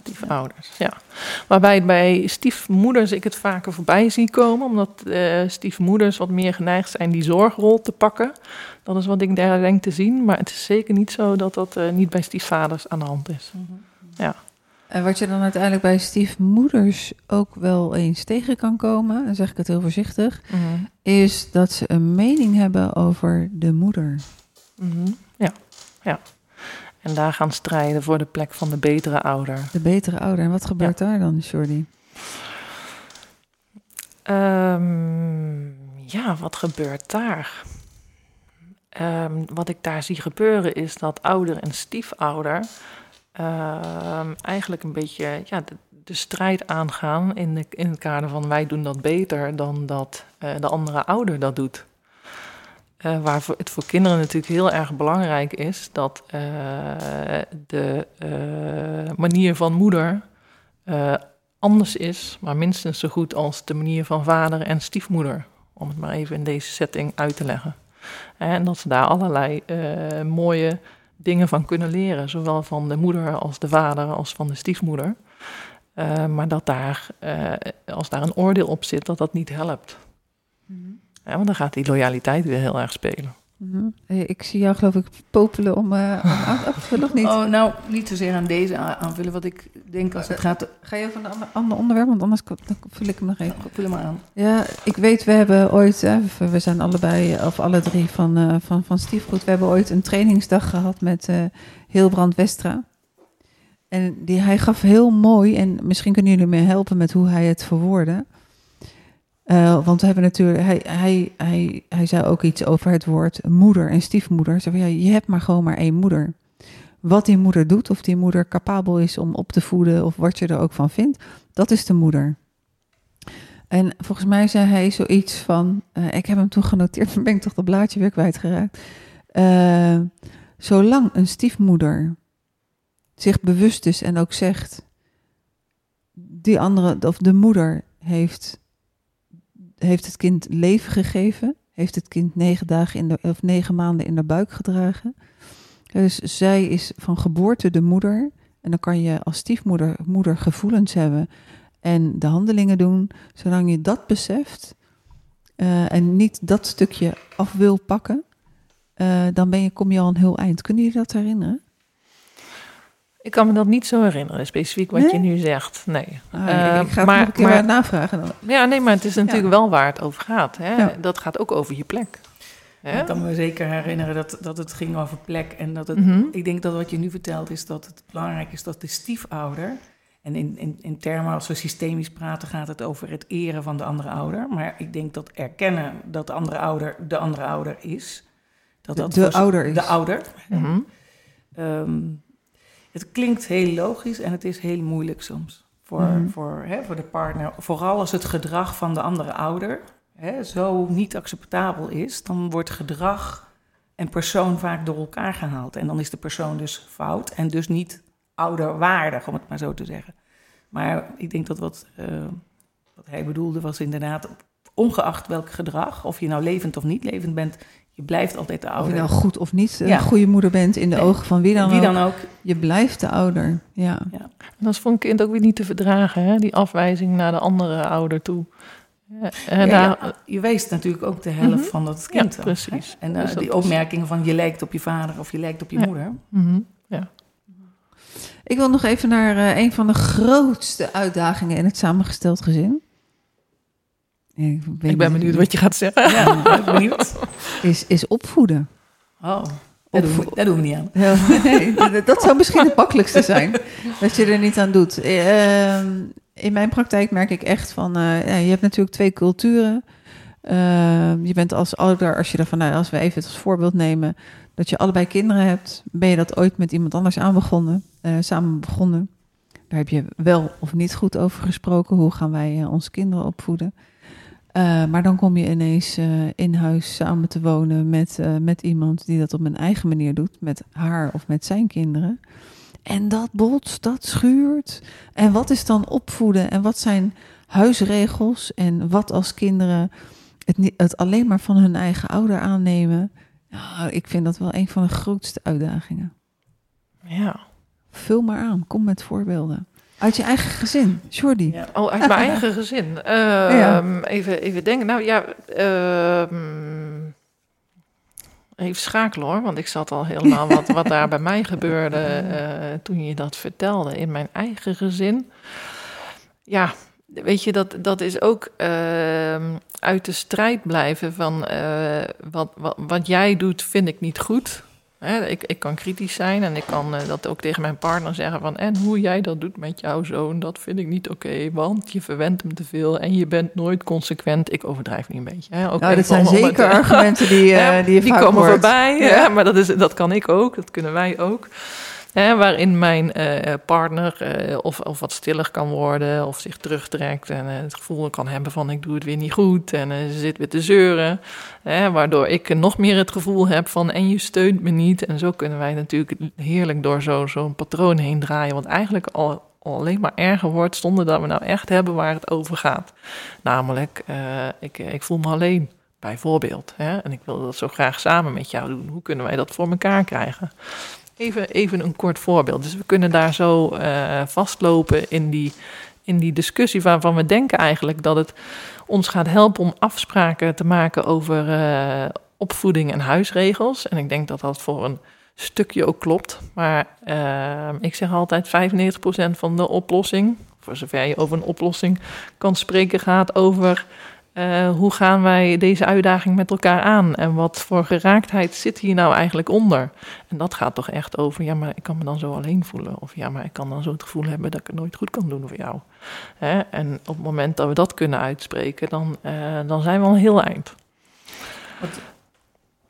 Stiefouders, ja. Waarbij bij stiefmoeders ik het vaker voorbij zie komen, omdat eh, stiefmoeders wat meer geneigd zijn die zorgrol te pakken. Dat is wat ik daar denk te zien, maar het is zeker niet zo dat dat eh, niet bij stiefvaders aan de hand is. En wat je dan uiteindelijk bij stiefmoeders ook wel eens tegen kan komen, dan zeg ik het heel voorzichtig, is dat ze een mening hebben over de moeder. Mhm. Ja, ja. En daar gaan strijden voor de plek van de betere ouder. De betere ouder. En wat gebeurt daar dan, Jordi? Ehm, ja, wat gebeurt daar? Ehm, wat ik daar zie gebeuren is dat ouder en stiefouder ehm, eigenlijk een beetje ja, de, de strijd aangaan in, de, in het kader van wij doen dat beter dan dat eh, de andere ouder dat doet. Eh, waar het voor kinderen natuurlijk heel erg belangrijk is dat eh, de eh, manier van moeder anders is, maar minstens zo goed als de manier van vader en stiefmoeder. Om het maar even in deze setting uit te leggen. En dat ze daar allerlei mooie dingen van kunnen leren, zowel van de moeder als de vader als van de stiefmoeder. Maar dat daar, als daar een oordeel op zit, dat dat niet helpt. Ja, want dan gaat die loyaliteit weer heel erg spelen. Mhm. Eh, Ik zie jou geloof ik popelen om, eh, om aan [LAUGHS] af te vullen, of niet? Oh, nou, niet zozeer aan deze aanvullen. Wat ik denk als het gaat... Ga je over een ander, ander onderwerp, want anders dan vul ik hem nog even. Vul hem maar aan. Ja, ik weet, we hebben ooit, hè, we zijn allebei, of alle drie van, eh, van, van Stiefgoed, we hebben ooit een trainingsdag gehad met eh Hilbrand Westra. En die, hij gaf heel mooi, en misschien kunnen jullie me helpen met hoe hij het verwoordde. Eh, want we hebben natuurlijk, hij, hij, hij, hij zei ook iets over het woord moeder en stiefmoeder. Van, ja, je hebt maar gewoon maar één moeder. Wat die moeder doet, of die moeder capabel is om op te voeden, of wat je er ook van vindt, dat is de moeder. En volgens mij zei hij zoiets van, eh, ik heb hem toen genoteerd, [LAUGHS] dan ben ik toch dat blaadje weer kwijtgeraakt. Eh, zolang een stiefmoeder zich bewust is en ook zegt, die andere, of de moeder heeft, heeft het kind leven gegeven, heeft het kind negen, dagen in de, of negen maanden in de buik gedragen. Dus zij is van geboorte de moeder. En dan kan je als stiefmoeder moeder gevoelens hebben en de handelingen doen. Zolang je dat beseft eh, en niet dat stukje af wil pakken, uh, dan ben je, kom je al een heel eind. Kunnen jullie dat herinneren? Ik kan me dat niet zo herinneren, specifiek wat je nu zegt. Nee. Ah, uh, ik ga het maar, nog een keer maar, navragen dan. Ja, nee, maar het is natuurlijk ja. wel waar het over gaat. Hè? Ja. Dat gaat ook over je plek. Ik kan me zeker herinneren dat, dat het ging over plek. En dat het, mm -hmm. ik denk dat wat je nu vertelt is dat het belangrijk is dat de stiefouder. En in, in, in termen als we systemisch praten, gaat het over het eren van de andere ouder. Maar ik denk dat erkennen dat de andere ouder de andere ouder is. Dat de, dat de ouder is. De ouder. Mm -hmm. um, het klinkt heel logisch en het is heel moeilijk soms. Voor, mm -hmm. voor, hè, voor de partner. Vooral als het gedrag van de andere ouder hè, zo niet acceptabel is, dan wordt gedrag en persoon vaak door elkaar gehaald. En dan is de persoon dus fout en dus niet ouderwaardig, om het maar zo te zeggen. Maar ik denk dat wat, uh, wat hij bedoelde was inderdaad, ongeacht welk gedrag, of je nou levend of niet levend bent, je blijft altijd de ouder. Of je nou goed of niet een ja. goede moeder bent in de nee. ogen van wie dan, wie dan ook. Je blijft de ouder, ja. ja. En dat is voor een kind ook weer niet te verdragen, hè? die afwijzing naar de andere ouder toe. Ja, ja, je weest natuurlijk ook de helft mm -hmm. van dat kind. Ja, precies. En uh, dus die opmerkingen van je lijkt op je vader of je lijkt op je moeder. Mm -hmm. Ja. Ik wil nog even naar uh, een van de grootste uitdagingen in het samengesteld gezin. Ik ben, ik ben benieuwd wat je gaat zeggen. Ja, ben benieuwd. [LAUGHS] Is, is opvoeden. Oh. Dat doen, we, dat doen we niet aan. Ja, nee, dat zou misschien het makkelijkste zijn. dat je er niet aan doet. Uh, in mijn praktijk merk ik echt van, uh, ja, je hebt natuurlijk twee culturen. Uh, je bent als ouder, als je ervan, nou, als we even het als voorbeeld nemen, dat je allebei kinderen hebt, ben je dat ooit met iemand anders aan begonnen, uh, samen begonnen. Daar heb je wel of niet goed over gesproken. Hoe gaan wij onze kinderen opvoeden? Maar dan kom je ineens in huis samen te wonen met, met iemand die dat op een eigen manier doet, met haar of met zijn kinderen. En dat botst, dat schuurt. En wat is dan opvoeden? En wat zijn huisregels? En wat als kinderen het, het alleen maar van hun eigen ouder aannemen? Nou, ik vind dat wel een van de grootste uitdagingen. Ja. Vul maar aan, kom met voorbeelden. Uit je eigen gezin, Jordi. Ja. Oh, uit mijn eigen [LAUGHS] gezin. Uh, ja. even, even denken. Nou ja, uh, Even schakelen hoor, want ik zat al helemaal wat, wat daar bij mij gebeurde uh, [LAUGHS] toen je dat vertelde in mijn eigen gezin. Ja, weet je, dat, dat is ook uh, uit de strijd blijven van uh, wat, wat, wat jij doet vind ik niet goed. Hè, ik, ik kan kritisch zijn en ik kan uh, dat ook tegen mijn partner zeggen van... en hoe jij dat doet met jouw zoon, dat vind ik niet oké... Okay, want je verwendt hem te veel en je bent nooit consequent. Ik overdrijf niet een beetje. Hè. Ook nou, dat zijn zeker [LAUGHS] argumenten die, uh, die je Die komen hoort. voorbij, ja. maar dat, is, dat kan ik ook, dat kunnen wij ook. Hè, waarin mijn uh, partner uh, of, of wat stiller kan worden of zich terugtrekt en uh, het gevoel kan hebben van ik doe het weer niet goed en ze zit weer te zeuren. Hè, waardoor ik nog meer het gevoel heb van en je steunt me niet. En zo kunnen wij natuurlijk heerlijk door zo'n zo patroon heen draaien, wat eigenlijk al, al alleen maar erger wordt zonder dat we nou echt hebben waar het over gaat. Namelijk, ik, ik voel me alleen bijvoorbeeld. Hè? En ik wil dat zo graag samen met jou doen. Hoe kunnen wij dat voor elkaar krijgen? Even, even een kort voorbeeld. Dus we kunnen daar zo uh, vastlopen in die, in die discussie waarvan we denken eigenlijk dat het ons gaat helpen om afspraken te maken over uh, opvoeding en huisregels. En ik denk dat dat voor een stukje ook klopt. Maar uh, ik zeg altijd 95% van de oplossing, voor zover je over een oplossing kan spreken, gaat over uh, hoe gaan wij deze uitdaging met elkaar aan? En wat voor geraaktheid zit hier nou eigenlijk onder? En dat gaat toch echt over, ja, maar ik kan me dan zo alleen voelen. Of ja, maar ik kan dan zo het gevoel hebben dat ik het nooit goed kan doen voor jou. Hè? En op het moment dat we dat kunnen uitspreken, dan, uh, dan zijn we al heel eind.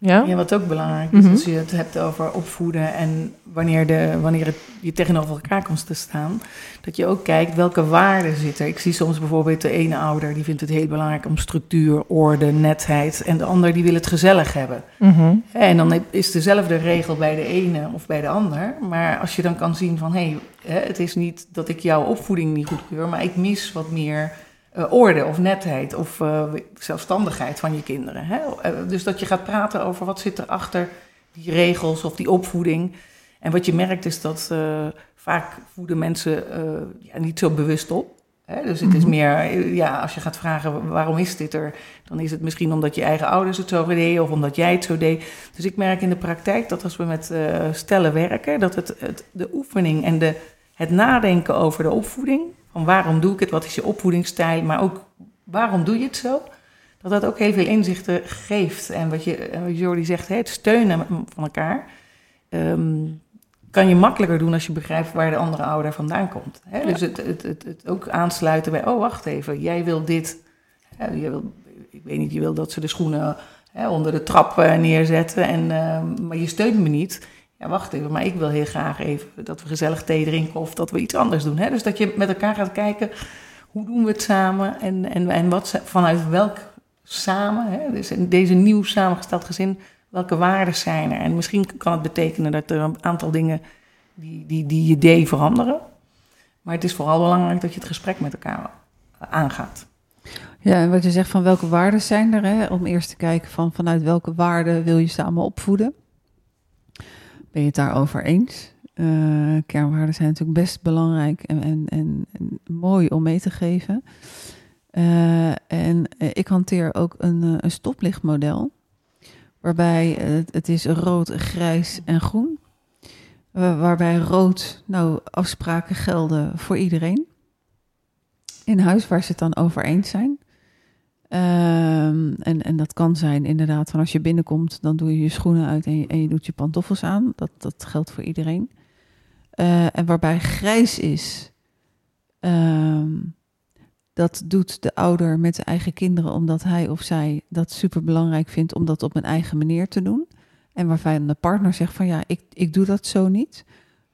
Ja? Ja, wat ook belangrijk is Mhm. als je het hebt over opvoeden en wanneer, de, wanneer het je tegenover elkaar komt te staan, dat je ook kijkt welke waarden zitten. Ik zie soms bijvoorbeeld de ene ouder die vindt het heel belangrijk om structuur, orde, netheid en de ander die wil het gezellig hebben. Mhm. En dan is dezelfde regel bij de ene of bij de ander, maar als je dan kan zien van hé, hey, het is niet dat ik jouw opvoeding niet goedkeur, maar ik mis wat meer eh, orde of netheid of eh, zelfstandigheid van je kinderen. Hè? Eh, dus dat je gaat praten over wat zit er achter die regels of die opvoeding. En wat je merkt is dat vaak voeden mensen ja, niet zo bewust op. Hè? Dus het is Mhm. meer, ja, als je gaat vragen waarom is dit er, dan is het misschien omdat je eigen ouders het zo deden of omdat jij het zo deed. Dus ik merk in de praktijk dat als we met stellen werken, dat het, het, de oefening en de, het nadenken over de opvoeding, van waarom doe ik het, wat is je opvoedingsstijl, maar ook waarom doe je het zo, dat dat ook heel veel inzichten geeft. En wat je, wat Jordi zegt, het steunen van elkaar, ehm, kan je makkelijker doen als je begrijpt waar de andere ouder vandaan komt. Hè? Dus het, het, het, het ook aansluiten bij, oh wacht even, jij wil dit, hè, je wil, ik weet niet, je wil dat ze de schoenen hè, onder de trap neerzetten, en, ehm, maar je steunt me niet. Ja, wacht even, maar ik wil heel graag even dat we gezellig thee drinken of dat we iets anders doen. Hè? Dus dat je met elkaar gaat kijken, hoe doen we het samen en, en, en wat, vanuit welk samen, hè? dus in deze nieuw samengesteld gezin, welke waarden zijn er? En misschien kan het betekenen dat er een aantal dingen die, die, die je deed veranderen. Maar het is vooral belangrijk dat je het gesprek met elkaar aangaat. Ja, en wat je zegt van welke waarden zijn er, hè? om eerst te kijken van vanuit welke waarden wil je samen opvoeden. Ben je het daarover eens? Eh, kernwaarden zijn natuurlijk best belangrijk en, en, en, mooi om mee te geven. Eh, en eh, ik hanteer ook een, een stoplichtmodel, waarbij het, is rood, grijs en groen. Wa- waarbij rood, nou, afspraken gelden voor iedereen in huis waar ze het dan over eens zijn. Ehm, en, en dat kan zijn inderdaad van als je binnenkomt, dan doe je je schoenen uit en je, doet je pantoffels aan. Dat, dat geldt voor iedereen. Eh, en waarbij grijs is, ehm, dat doet de ouder met zijn eigen kinderen omdat hij of zij dat super belangrijk vindt om dat op een eigen manier te doen. En waarvan de partner zegt van ja, ik, ik doe dat zo niet.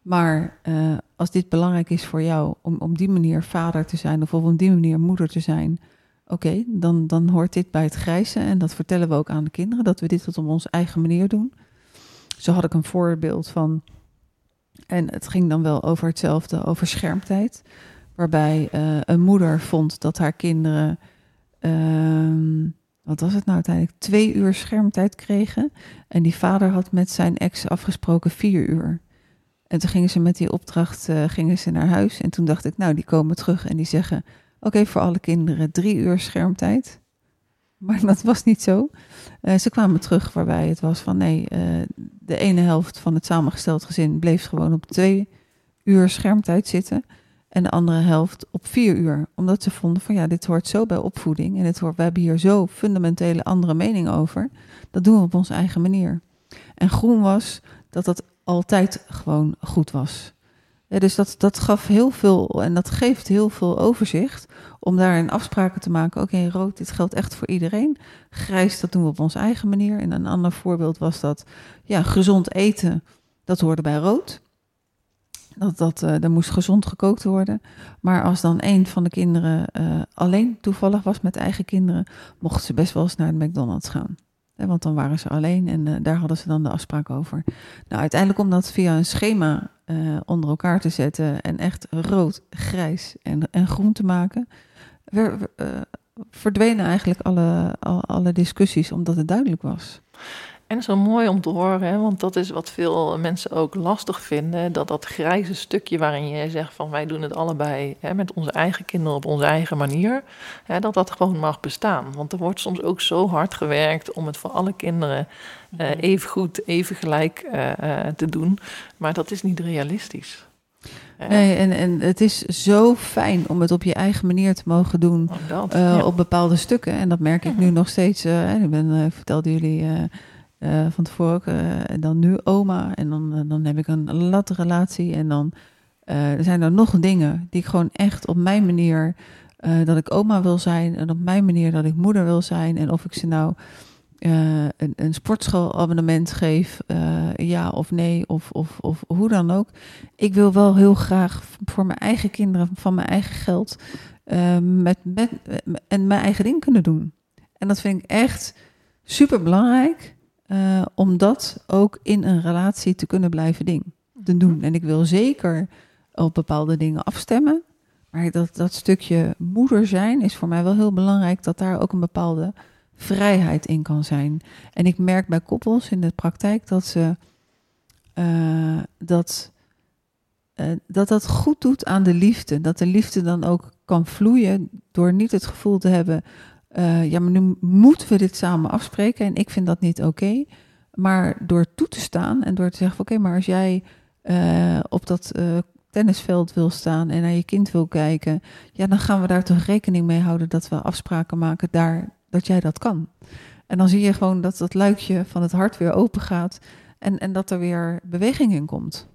Maar eh, als dit belangrijk is voor jou om op die manier vader te zijn of op die manier moeder te zijn, oké, dan, dan hoort dit bij het grijze. En dat vertellen we ook aan de kinderen, dat we dit op onze eigen manier doen. Zo had ik een voorbeeld van, en het ging dan wel over hetzelfde, over schermtijd. Waarbij eh, een moeder vond dat haar kinderen, ehm, wat was het nou uiteindelijk, twee uur schermtijd kregen. En die vader had met zijn ex afgesproken vier uur. En toen gingen ze met die opdracht eh, gingen ze naar huis. En toen dacht ik, nou, die komen terug en die zeggen: Oké, voor alle kinderen drie uur schermtijd. Maar dat was niet zo. Eh, ze kwamen terug waarbij het was van nee, eh, de ene helft van het samengesteld gezin bleef gewoon op twee uur schermtijd zitten. En de andere helft op vier uur. Omdat ze vonden van ja, dit hoort zo bij opvoeding. En het hoort, we hebben hier zo fundamentele andere mening over. Dat doen we op onze eigen manier. En groen was dat dat altijd gewoon goed was. Ja, dus dat, dat gaf heel veel en dat geeft heel veel overzicht om daarin afspraken te maken. Oké, rood, dit geldt echt voor iedereen. Grijs, dat doen we op onze eigen manier. En een ander voorbeeld was dat, ja, gezond eten, dat hoorde bij rood. Dat, dat, uh, er moest gezond gekookt worden. Maar als dan een van de kinderen uh, alleen toevallig was met eigen kinderen, mochten ze best wel eens naar de McDonald's gaan. Want dan waren ze alleen en uh, daar hadden ze dan de afspraak over. Nou, uiteindelijk om dat via een schema uh, onder elkaar te zetten en echt rood, grijs en, en groen te maken, uh, verdwenen eigenlijk alle, alle, discussies omdat het duidelijk was. En zo mooi om te horen, hè, want dat is wat veel mensen ook lastig vinden. Dat dat grijze stukje waarin je zegt van wij doen het allebei hè, met onze eigen kinderen op onze eigen manier. Hè, dat dat gewoon mag bestaan. Want er wordt soms ook zo hard gewerkt om het voor alle kinderen uh, even goed, even gelijk uh, uh, te doen. Maar dat is niet realistisch. Nee, en, en het is zo fijn om het op je eigen manier te mogen doen Oh, dat, uh, ja. op bepaalde stukken. En dat merk ik nu nog steeds. Uh, ik ben, uh, vertelde jullie uh, van tevoren ook, en dan nu oma. En dan, dan heb ik een latte relatie. En dan zijn er nog dingen die ik gewoon echt op mijn manier... dat ik oma wil zijn en op mijn manier dat ik moeder wil zijn. En of ik ze nou eh, een, een sportschoolabonnement geef, eh, ja of nee, of, of, of hoe dan ook. Ik wil wel heel graag voor mijn eigen kinderen, van mijn eigen geld, eh, met, met, en mijn eigen ding kunnen doen. En dat vind ik echt super belangrijk, om dat ook in een relatie te kunnen blijven ding, te doen. En ik wil zeker op bepaalde dingen afstemmen. Maar dat, dat stukje moeder zijn is voor mij wel heel belangrijk dat daar ook een bepaalde vrijheid in kan zijn. En ik merk bij koppels in de praktijk dat ze uh, dat, uh, dat dat goed doet aan de liefde. Dat de liefde dan ook kan vloeien door niet het gevoel te hebben. Uh, ja, maar nu moeten we dit samen afspreken en ik vind dat niet oké. Maar door toe te staan en door te zeggen: oké, maar als jij op dat tennisveld wil staan en naar je kind wil kijken, ja, dan gaan we daar toch rekening mee houden dat we afspraken maken daar dat jij dat kan. En dan zie je gewoon dat dat luikje van het hart weer open gaat en, en dat er weer beweging in komt.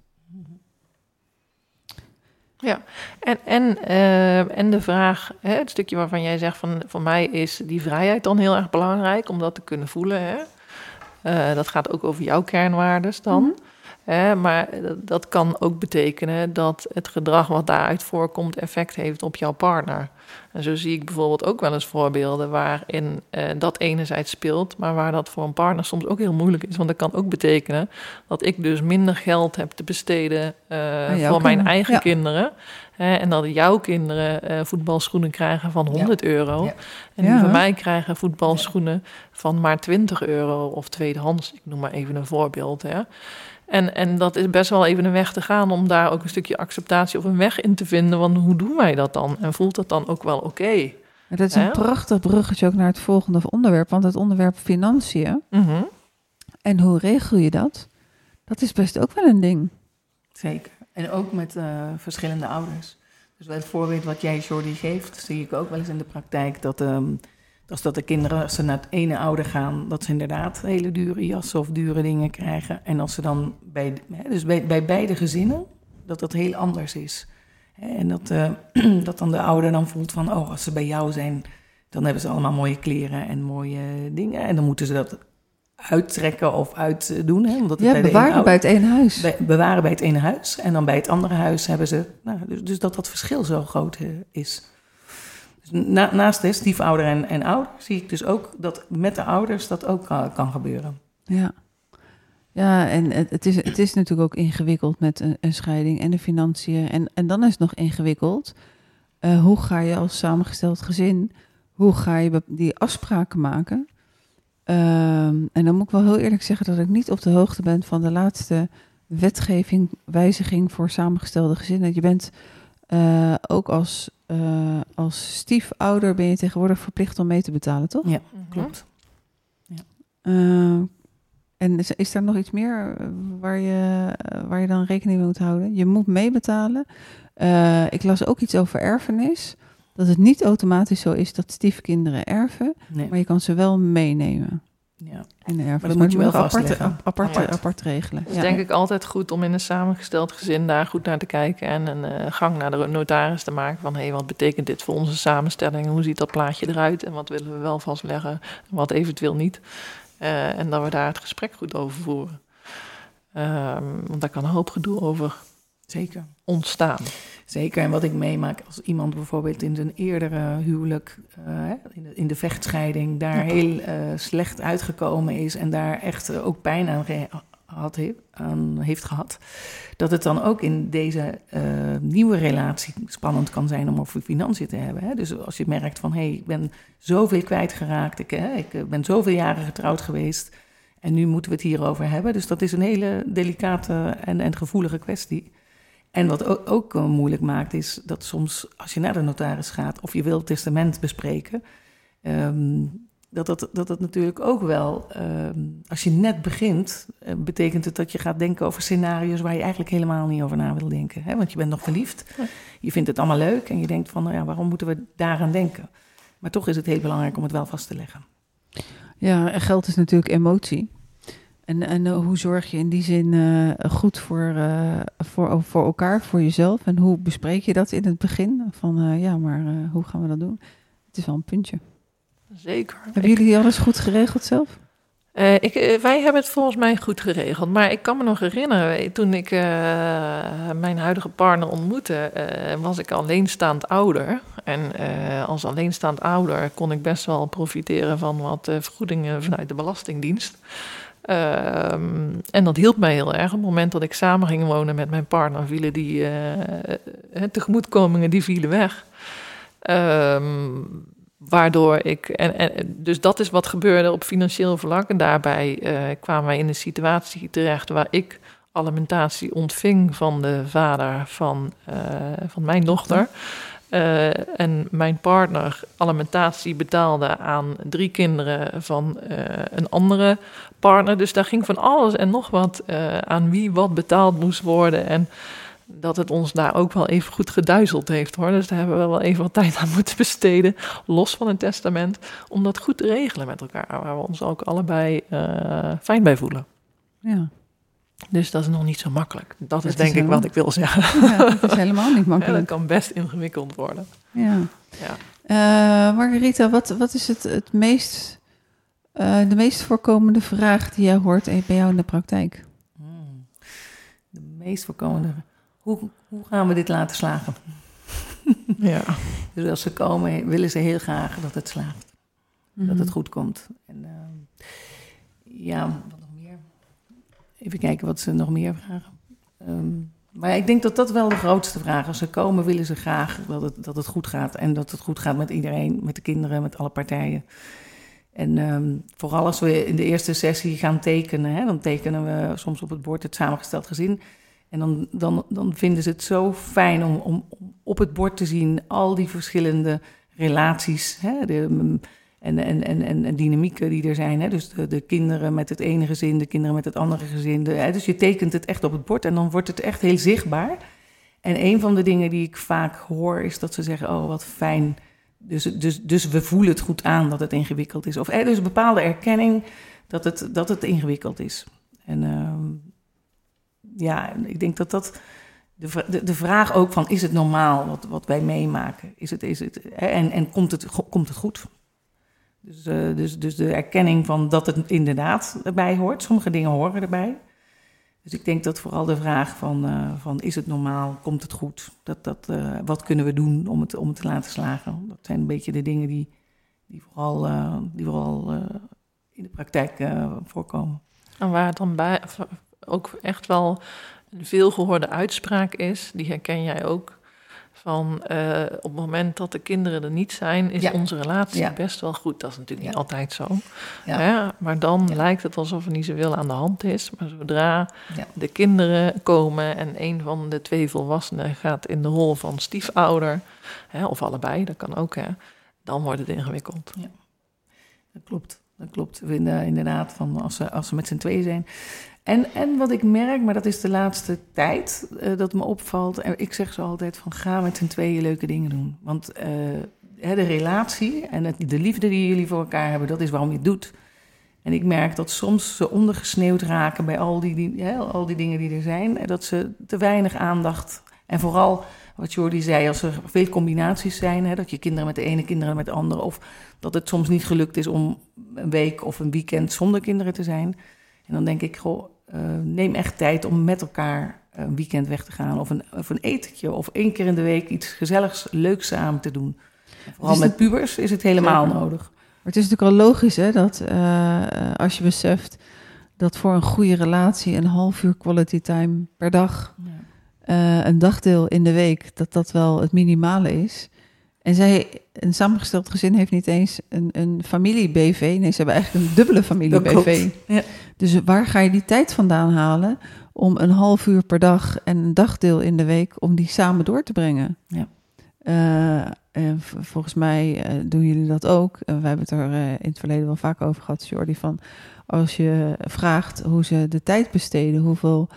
Ja, en, en, uh, en de vraag, hè, het stukje waarvan jij zegt van voor mij is die vrijheid dan heel erg belangrijk om dat te kunnen voelen. Hè? Uh, dat gaat ook over jouw kernwaarden dan. -hmm. Maar dat kan ook betekenen dat het gedrag wat daaruit voorkomt effect heeft op jouw partner. En zo zie ik bijvoorbeeld ook wel eens voorbeelden waarin uh, dat enerzijds speelt, maar waar dat voor een partner soms ook heel moeilijk is. Want dat kan ook betekenen dat ik dus minder geld heb te besteden uh, voor mijn eigen kinderen. Hè, en dat jouw kinderen uh, voetbalschoenen krijgen van 100 ja. euro. Ja. En die van mij krijgen voetbalschoenen van maar 20 euro of tweedehands. Ik noem maar even een voorbeeld. Hè. En, en dat is best wel even een weg te gaan om daar ook een stukje acceptatie of een weg in te vinden. Want hoe doen wij dat dan? En voelt dat dan ook wel oké? Okay? Dat is een prachtig bruggetje ook naar het volgende onderwerp. Want het onderwerp financiën. Mm -hmm. En hoe regel je dat? Dat is best ook wel een ding. Zeker. En ook met uh, verschillende ouders. Dus bij het voorbeeld wat jij, Jordi, geeft, zie ik ook wel eens in de praktijk dat... Um, als dat de kinderen, als ze naar het ene ouder gaan, dat ze inderdaad hele dure jassen of dure dingen krijgen. En als ze dan bij, dus bij, bij beide gezinnen, dat dat heel anders is. En dat, uh, [CLEARS THROAT] dat dan de ouder dan voelt van, oh, als ze bij jou zijn, dan hebben ze allemaal mooie kleren en mooie dingen. En dan moeten ze dat uittrekken of uitdoen. Hè, omdat het ja, bij bewaren de bij het ene huis. Bij, bewaren bij het ene huis. En dan bij het andere huis hebben ze... Nou, dus, dus dat dat verschil zo groot uh, is. Na, naast de stiefouder en, en ouder zie ik dus ook dat met de ouders dat ook kan, gebeuren. Ja, ja en het, is, het is natuurlijk ook ingewikkeld met een, een, scheiding en de financiën. En, en dan is het nog ingewikkeld. Uh, hoe ga je als samengesteld gezin, hoe ga je die afspraken maken? Um, en dan moet ik wel heel eerlijk zeggen dat ik niet op de hoogte ben van de laatste wetgeving, wijziging voor samengestelde gezinnen. Je bent uh, ook als, uh, als stiefouder ben je tegenwoordig verplicht om mee te betalen, toch? Ja, klopt. Ja. Uh, en is, is daar nog iets meer waar je, waar je dan rekening mee moet houden? Je moet meebetalen. ik las ook iets over erfenis. Dat het niet automatisch zo is dat stiefkinderen erven, nee. maar je kan ze wel meenemen. Ja. In de erfenis. Maar dat moet je wel apart, vastleggen. apart, apart, apart regelen. Het is denk ik altijd goed om in een samengesteld gezin daar goed naar te kijken en een uh, gang naar de notaris te maken van hé, hey, wat betekent dit voor onze samenstelling? Hoe ziet dat plaatje eruit en wat willen we wel vastleggen en wat eventueel niet? Uh, en dat we daar het gesprek goed over voeren. Um, want daar kan een hoop gedoe over Zeker. ontstaan. Zeker, en wat ik meemaak als iemand bijvoorbeeld in zijn eerdere huwelijk, uh, in, de, in, de, vechtscheiding, daar ja. heel uh, slecht uitgekomen is en daar echt uh, ook pijn aan, had, aan, heeft gehad, dat het dan ook in deze nieuwe relatie spannend kan zijn om over financiën te hebben. Hè? Dus als je merkt van, hé, hey, ik ben zoveel kwijtgeraakt, ik, hè, ik ben zoveel jaren getrouwd geweest en nu moeten we het hierover hebben. Dus dat is een hele delicate en, en gevoelige kwestie. En wat ook, ook uh, moeilijk maakt, is dat soms als je naar de notaris gaat of je wil het testament bespreken, um, dat, dat, dat dat natuurlijk ook wel, um, als je net begint, uh, betekent het dat je gaat denken over scenario's waar je eigenlijk helemaal niet over na wil denken. Hè? Want je bent nog verliefd, je vindt het allemaal leuk en je denkt van, nou ja, waarom moeten we daaraan denken? Maar toch is het heel belangrijk om het wel vast te leggen. Ja, en geld is natuurlijk emotie. En, en uh, hoe zorg je in die zin uh, goed voor, uh, voor, voor elkaar, voor jezelf? En hoe bespreek je dat in het begin? Van ja, maar hoe gaan we dat doen? Het is wel een puntje. Zeker. Hebben ik... jullie alles goed geregeld zelf? Ik, wij hebben het volgens mij goed geregeld. Maar ik kan me nog herinneren, toen ik mijn huidige partner ontmoette, was ik alleenstaand ouder. En als alleenstaand ouder kon ik best wel profiteren van wat vergoedingen vanuit de Belastingdienst. Ehm, en dat hielp mij heel erg. Op het moment dat ik samen ging wonen met mijn partner, vielen die tegemoetkomingen die vielen weg. Um, waardoor ik. En, dus dat is wat gebeurde op financieel vlak. En daarbij uh, kwamen wij in een situatie terecht waar ik alimentatie ontving van de vader van, uh, van mijn dochter. Uh, en mijn partner alimentatie betaalde aan drie kinderen van een andere partner. Dus daar ging van alles en nog wat aan wie wat betaald moest worden. En dat het ons daar ook wel even goed geduizeld heeft hoor. Dus daar hebben we wel even wat tijd aan [LAUGHS] moeten besteden, los van een testament, om dat goed te regelen met elkaar, waar we ons ook allebei fijn bij voelen. Ja. Dus dat is nog niet zo makkelijk. Dat, is denk ik wat ik wil zeggen. Ja, dat is helemaal niet makkelijk. [LAUGHS] Ja, dat kan best ingewikkeld worden. Ja. ja. Uh, Margarita, wat, wat is het, het meest, uh, de meest voorkomende vraag die jij hoort bij jou in de praktijk? Hmm. De meest voorkomende hoe, hoe gaan we dit laten slagen? [LAUGHS] ja. Dus als ze komen, willen ze heel graag dat het slaagt. Dat het mhm. goed komt. En uh, ja? Even kijken wat ze nog meer vragen. Um, maar ik denk dat dat wel de grootste vraag is. Ze komen, willen ze graag dat het, dat het goed gaat. En dat het goed gaat met iedereen, met de kinderen, met alle partijen. En um, vooral als we in de eerste sessie gaan tekenen, hè, dan tekenen we soms op het bord het samengesteld gezin. En dan, dan, dan vinden ze het zo fijn om, om, op het bord te zien al die verschillende relaties hè, de, en, en, en, en, dynamieken die er zijn. Hè. Dus de, de, kinderen met het ene gezin, de kinderen met het andere gezin. Hè. Dus je tekent het echt op het bord en dan wordt het echt heel zichtbaar. En een van de dingen die ik vaak hoor is dat ze zeggen: Oh, wat fijn. Dus, dus, dus we voelen het goed aan dat het ingewikkeld is. Of is een bepaalde erkenning dat het, dat het ingewikkeld is. En uh, ja, ik denk dat dat. De, de, de, vraag ook van: is het normaal wat, wat wij meemaken? Is het, is het, hè? En, en komt, het, komt het goed? Dus, uh, dus, dus de erkenning van dat het inderdaad erbij hoort. Sommige dingen horen erbij. Dus ik denk dat vooral de vraag van, uh, van is het normaal, komt het goed? Dat, dat, uh, wat kunnen we doen om het, om het te laten slagen? Dat zijn een beetje de dingen die, die vooral, die vooral in de praktijk voorkomen. En waar het dan bij, ook echt wel een veelgehoorde uitspraak is, die herken jij ook. Van uh, op het moment dat de kinderen er niet zijn, is onze relatie best wel goed. Dat is natuurlijk niet altijd zo. Hè? Maar dan lijkt het alsof er niet zoveel aan de hand is. Maar zodra de kinderen komen en een van de twee volwassenen gaat in de rol van stiefouder, hè, of allebei, dat kan ook, hè, dan wordt het ingewikkeld. Ja, dat klopt. Dat klopt. We vinden inderdaad van als ze, als ze met z'n twee zijn, en, en wat ik merk, maar dat is de laatste tijd uh, dat me opvalt. En ik zeg zo altijd van ga met z'n tweeën leuke dingen doen. Want uh, de relatie en de liefde die jullie voor elkaar hebben, dat is waarom je het doet. En ik merk dat soms ze ondergesneeuwd raken bij al die, al die dingen die er zijn. En dat ze te weinig aandacht. En vooral wat Jordi zei, als er veel combinaties zijn, dat je kinderen met de ene, kinderen met de andere. Of dat het soms niet gelukt is om een week of een weekend zonder kinderen te zijn. En dan denk ik, goh, uh, neem echt tijd om met elkaar een weekend weg te gaan. Of een, of een etentje. Of één keer in de week iets gezelligs, leuks samen te doen. vooral met pubers is het helemaal nodig. Maar het is natuurlijk al logisch hè, dat uh, als je beseft dat voor een goede relatie een half uur quality time per dag, ja. uh, een dagdeel in de week, dat dat wel het minimale is. En zij, een samengesteld gezin heeft niet eens een, een familie-BV. Nee, ze hebben eigenlijk een dubbele familie-BV. Ja. Dus waar ga je die tijd vandaan halen om een half uur per dag en een dagdeel in de week om die samen door te brengen? Ja. Uh, en volgens mij uh, doen jullie dat ook. Uh, we hebben het er in het verleden wel vaak over gehad, Jordi, van als je vraagt hoe ze de tijd besteden, hoeveel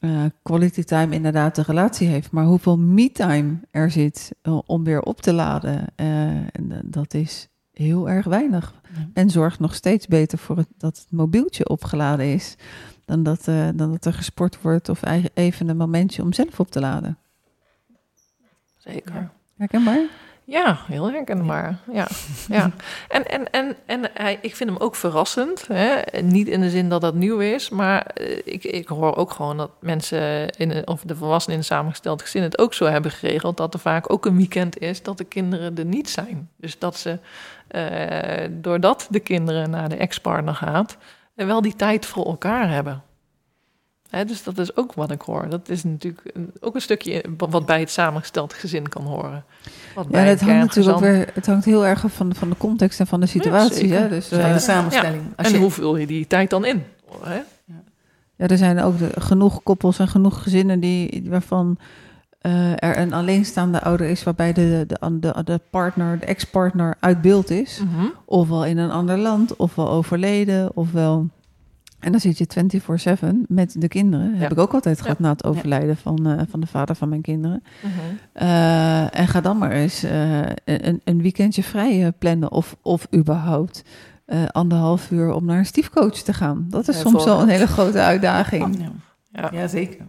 uh, quality time inderdaad de relatie heeft, maar hoeveel me-time er zit uh, om weer op te laden, en, dat is heel erg weinig. Ja. En zorgt nog steeds beter voor het, dat het mobieltje opgeladen is, dan dat, dan dat er gesport wordt of even een momentje om zelf op te laden. Zeker. Herkenbaar? Ja, heel herkenbaar. Ja, ja. [LAUGHS] En, en, en, en hij, ik vind hem ook verrassend. Hè? Niet in de zin dat dat nieuw is, maar eh, ik, ik hoor ook gewoon dat mensen, in, of de volwassenen in een samengesteld gezin, het ook zo hebben geregeld dat er vaak ook een weekend is dat de kinderen er niet zijn. Dus dat ze, eh, doordat de kinderen naar de ex-partner gaat, wel die tijd voor elkaar hebben. Hè, dus dat is ook wat ik hoor. Dat is natuurlijk een- ook een stukje wat bij het samengesteld gezin kan horen. Wat Ja, het hangt natuurlijk ook weer, het hangt heel erg af van, van de context en van de situatie. hè? Dus, Van eh, de samenstelling. Als En je- hoe vul je die tijd dan in? Hè? ja, er zijn ook de- genoeg koppels en genoeg gezinnen die, waarvan eh, er een alleenstaande ouder is, waarbij de, de, de, de partner, de ex-partner uit beeld is. Mhm. Ofwel in een ander land, ofwel overleden, ofwel... En dan zit je 24-7 met de kinderen. Ja. Heb ik ook altijd gehad Ja. na het overlijden van, eh, van de vader van mijn kinderen. Mhm. Eh, en ga dan maar eens eh, een, een weekendje vrij eh, plannen. Of, of überhaupt eh, anderhalf uur om naar een stiefcoach te gaan. Dat is soms wel een hele grote uitdaging. Ja. Ja. ja, zeker.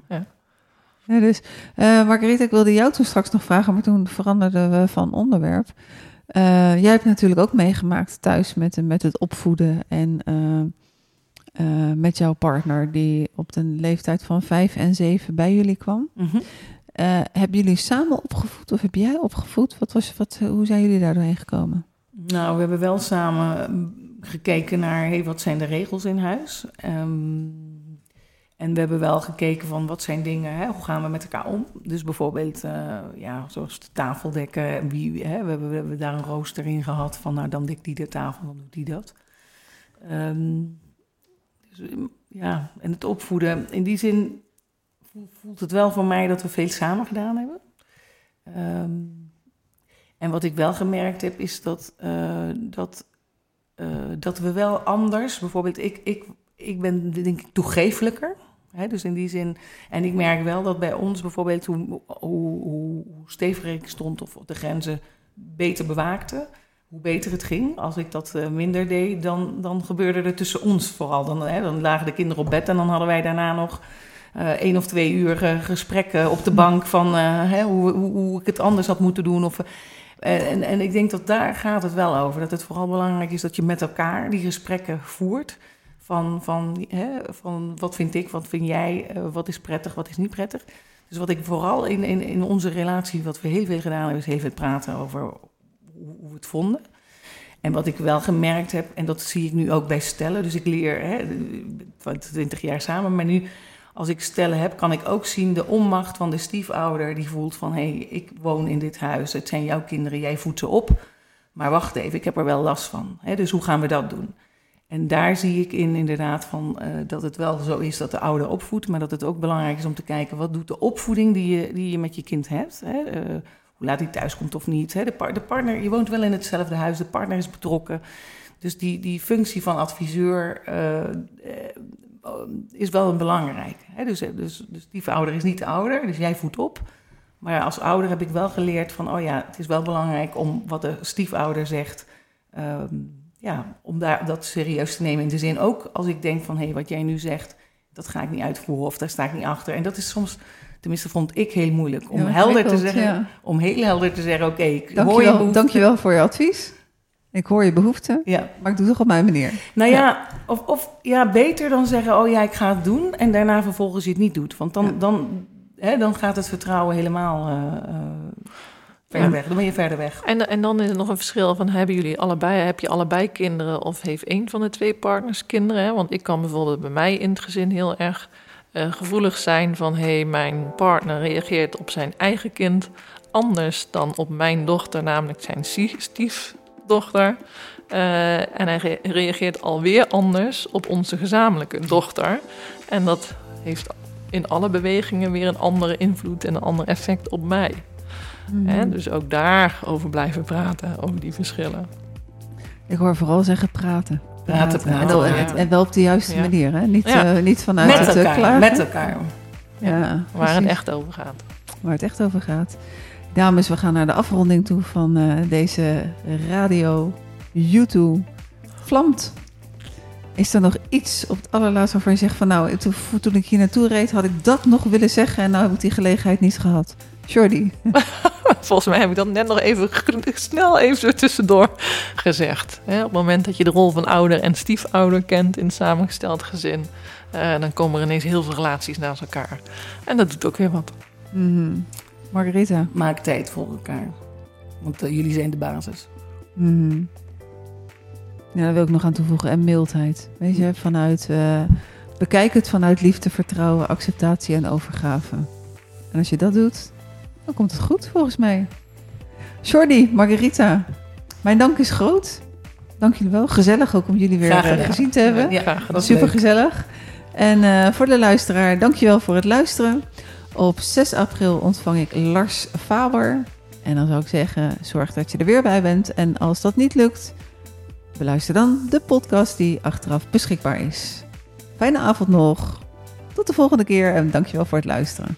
Ja, dus, eh Marguerite, ik wilde jou toen straks nog vragen, maar toen veranderden we van onderwerp. Eh, jij hebt natuurlijk ook meegemaakt thuis met, met het opvoeden en eh, met jouw partner, die op de leeftijd van vijf en zeven bij jullie kwam. Mhm. Eh, hebben jullie samen opgevoed of heb jij opgevoed? Wat was, wat, hoe zijn jullie daar doorheen gekomen? Nou, we hebben wel samen mm, gekeken naar hey, wat zijn de regels in huis. Ehm, en we hebben wel gekeken van wat zijn dingen, hè, hoe gaan we met elkaar om. Dus bijvoorbeeld, eh, ja, zoals de tafeldekken. Wie, hè, we, hebben, we hebben daar een rooster in gehad van, nou dan dekt die de tafel, dan doet die dat. Mm, ja, en het opvoeden, in die zin voelt- het wel voor mij dat we veel samen gedaan hebben. Ehm, en wat ik wel gemerkt heb, is dat, eh, dat, eh, dat we wel anders, bijvoorbeeld ik, ik, ik ben denk ik toegefelijker. Hè, dus in die zin, en ik merk wel dat bij ons bijvoorbeeld hoe, hoe steviger ik stond of de grenzen beter bewaakte, hoe beter het ging. Als ik dat eh, minder deed, dan, dan gebeurde er tussen ons vooral. Dan, hè, dan lagen de kinderen op bed en dan hadden wij daarna nog eh één of twee uur eh, gesprekken op de bank van hè, hoe, hoe, ik het anders had moeten doen. Of, en, en ik denk dat daar gaat het wel over. Dat het vooral belangrijk is dat je met elkaar die gesprekken voert. Van, van, hè, van wat vind ik, wat vind jij, wat is prettig, wat is niet prettig. Dus wat ik vooral in, in, in onze relatie, wat we heel veel gedaan hebben, is veel praten over hoe, we het vonden. En wat ik wel gemerkt heb, en dat zie ik nu ook bij stellen, dus ik leer hè, van 20 jaar samen, maar nu als ik stellen heb, kan ik ook zien de onmacht van de stiefouder die voelt van hé, hey, ik woon in dit huis, het zijn jouw kinderen, jij voedt ze op. Maar wacht even, ik heb er wel last van. Hè, dus hoe gaan we dat doen? En daar zie ik in inderdaad van eh, dat het wel zo is dat de ouder opvoedt, maar dat het ook belangrijk is om te kijken wat doet de opvoeding die je, die je met je kind hebt. Hè? Eh, hoe laat hij thuis komt of niet. Hè? De, de partner, je woont wel in hetzelfde huis, de partner is betrokken. Dus die, die functie van adviseur eh, eh, is wel een belangrijke. Hè? Dus, dus, dus die is niet de ouder, dus jij voedt op. Maar als ouder heb ik wel geleerd van, oh ja, het is wel belangrijk om wat de stiefouder zegt, ehm, ja, om daar, dat serieus te nemen. In de zin ook als ik denk van, hé, hey, wat jij nu zegt, dat ga ik niet uitvoeren of daar sta ik niet achter. En dat is soms, tenminste vond ik heel moeilijk, om Ja, helder te zeggen, ja. om heel helder te zeggen, oké, ik hoor je Dankjewel, behoefte. dankjewel voor je advies. Ik hoor je behoeften, Ja, maar ik doe het toch op mijn manier. nou ja, Of, of ja, beter dan zeggen, oh ja, ik ga het doen en daarna vervolgens je het niet doet. Want dan, Ja. dan, hè, dan gaat het vertrouwen helemaal eh, eh, verder Ja. weg. Dan ben je verder weg. En, en dan is er nog een verschil van hebben jullie allebei, heb je allebei kinderen of heeft één van de twee partners kinderen? Hè? Want ik kan bijvoorbeeld bij mij in het gezin heel erg eh, gevoelig zijn van hé, hey, mijn partner reageert op zijn eigen kind anders dan op mijn dochter, namelijk zijn stiefdochter. Eh, en hij re- reageert alweer anders op onze gezamenlijke dochter. En dat heeft in alle bewegingen weer een andere invloed en een ander effect op mij. Hè? Dus ook daarover blijven praten, over die verschillen. Ik hoor vooral zeggen praten. Praten, praten, En, wel, ja. en- en wel op de juiste manier, hè? Niet, eh, niet vanuit met het eh, elkaar, met elkaar. Ja, Waar het echt over gaat. waar het echt over gaat. Dames, we gaan naar de afronding toe van eh, deze radio YouTube Vlamt. Is er nog iets op het allerlaatste waarvan je zegt van nou, toen, toen ik hier naartoe reed had ik dat nog willen zeggen en nou heb ik die gelegenheid niet gehad. Jordi. [LAUGHS] Volgens mij heb ik dat net nog even snel even zo tussendoor gezegd. Hè, op het moment dat je de rol van ouder en stiefouder kent in een samengesteld gezin, uh, dan komen er ineens heel veel relaties naast elkaar. En dat doet ook weer wat. Mm Margarita. Maak tijd voor elkaar. Want uh, jullie zijn de basis. Mm Ja, daar wil ik nog aan toevoegen. En mildheid. Weet je, vanuit. Uh, bekijk het vanuit liefde, vertrouwen, acceptatie en overgave. En als je dat doet, dan komt het goed volgens mij. Jordi, Margarita, mijn dank is groot. Dank jullie wel. Gezellig ook om jullie weer uh, gezien te hebben. Ja, graag gedaan. Super gezellig. En uh, voor de luisteraar, dankjewel voor het luisteren. Op 6 april ontvang ik Lars Faber. En dan zou ik zeggen, zorg dat je er weer bij bent. En als dat niet lukt, beluister dan de podcast die achteraf beschikbaar is. Fijne avond nog. Tot de volgende keer en dankjewel voor het luisteren.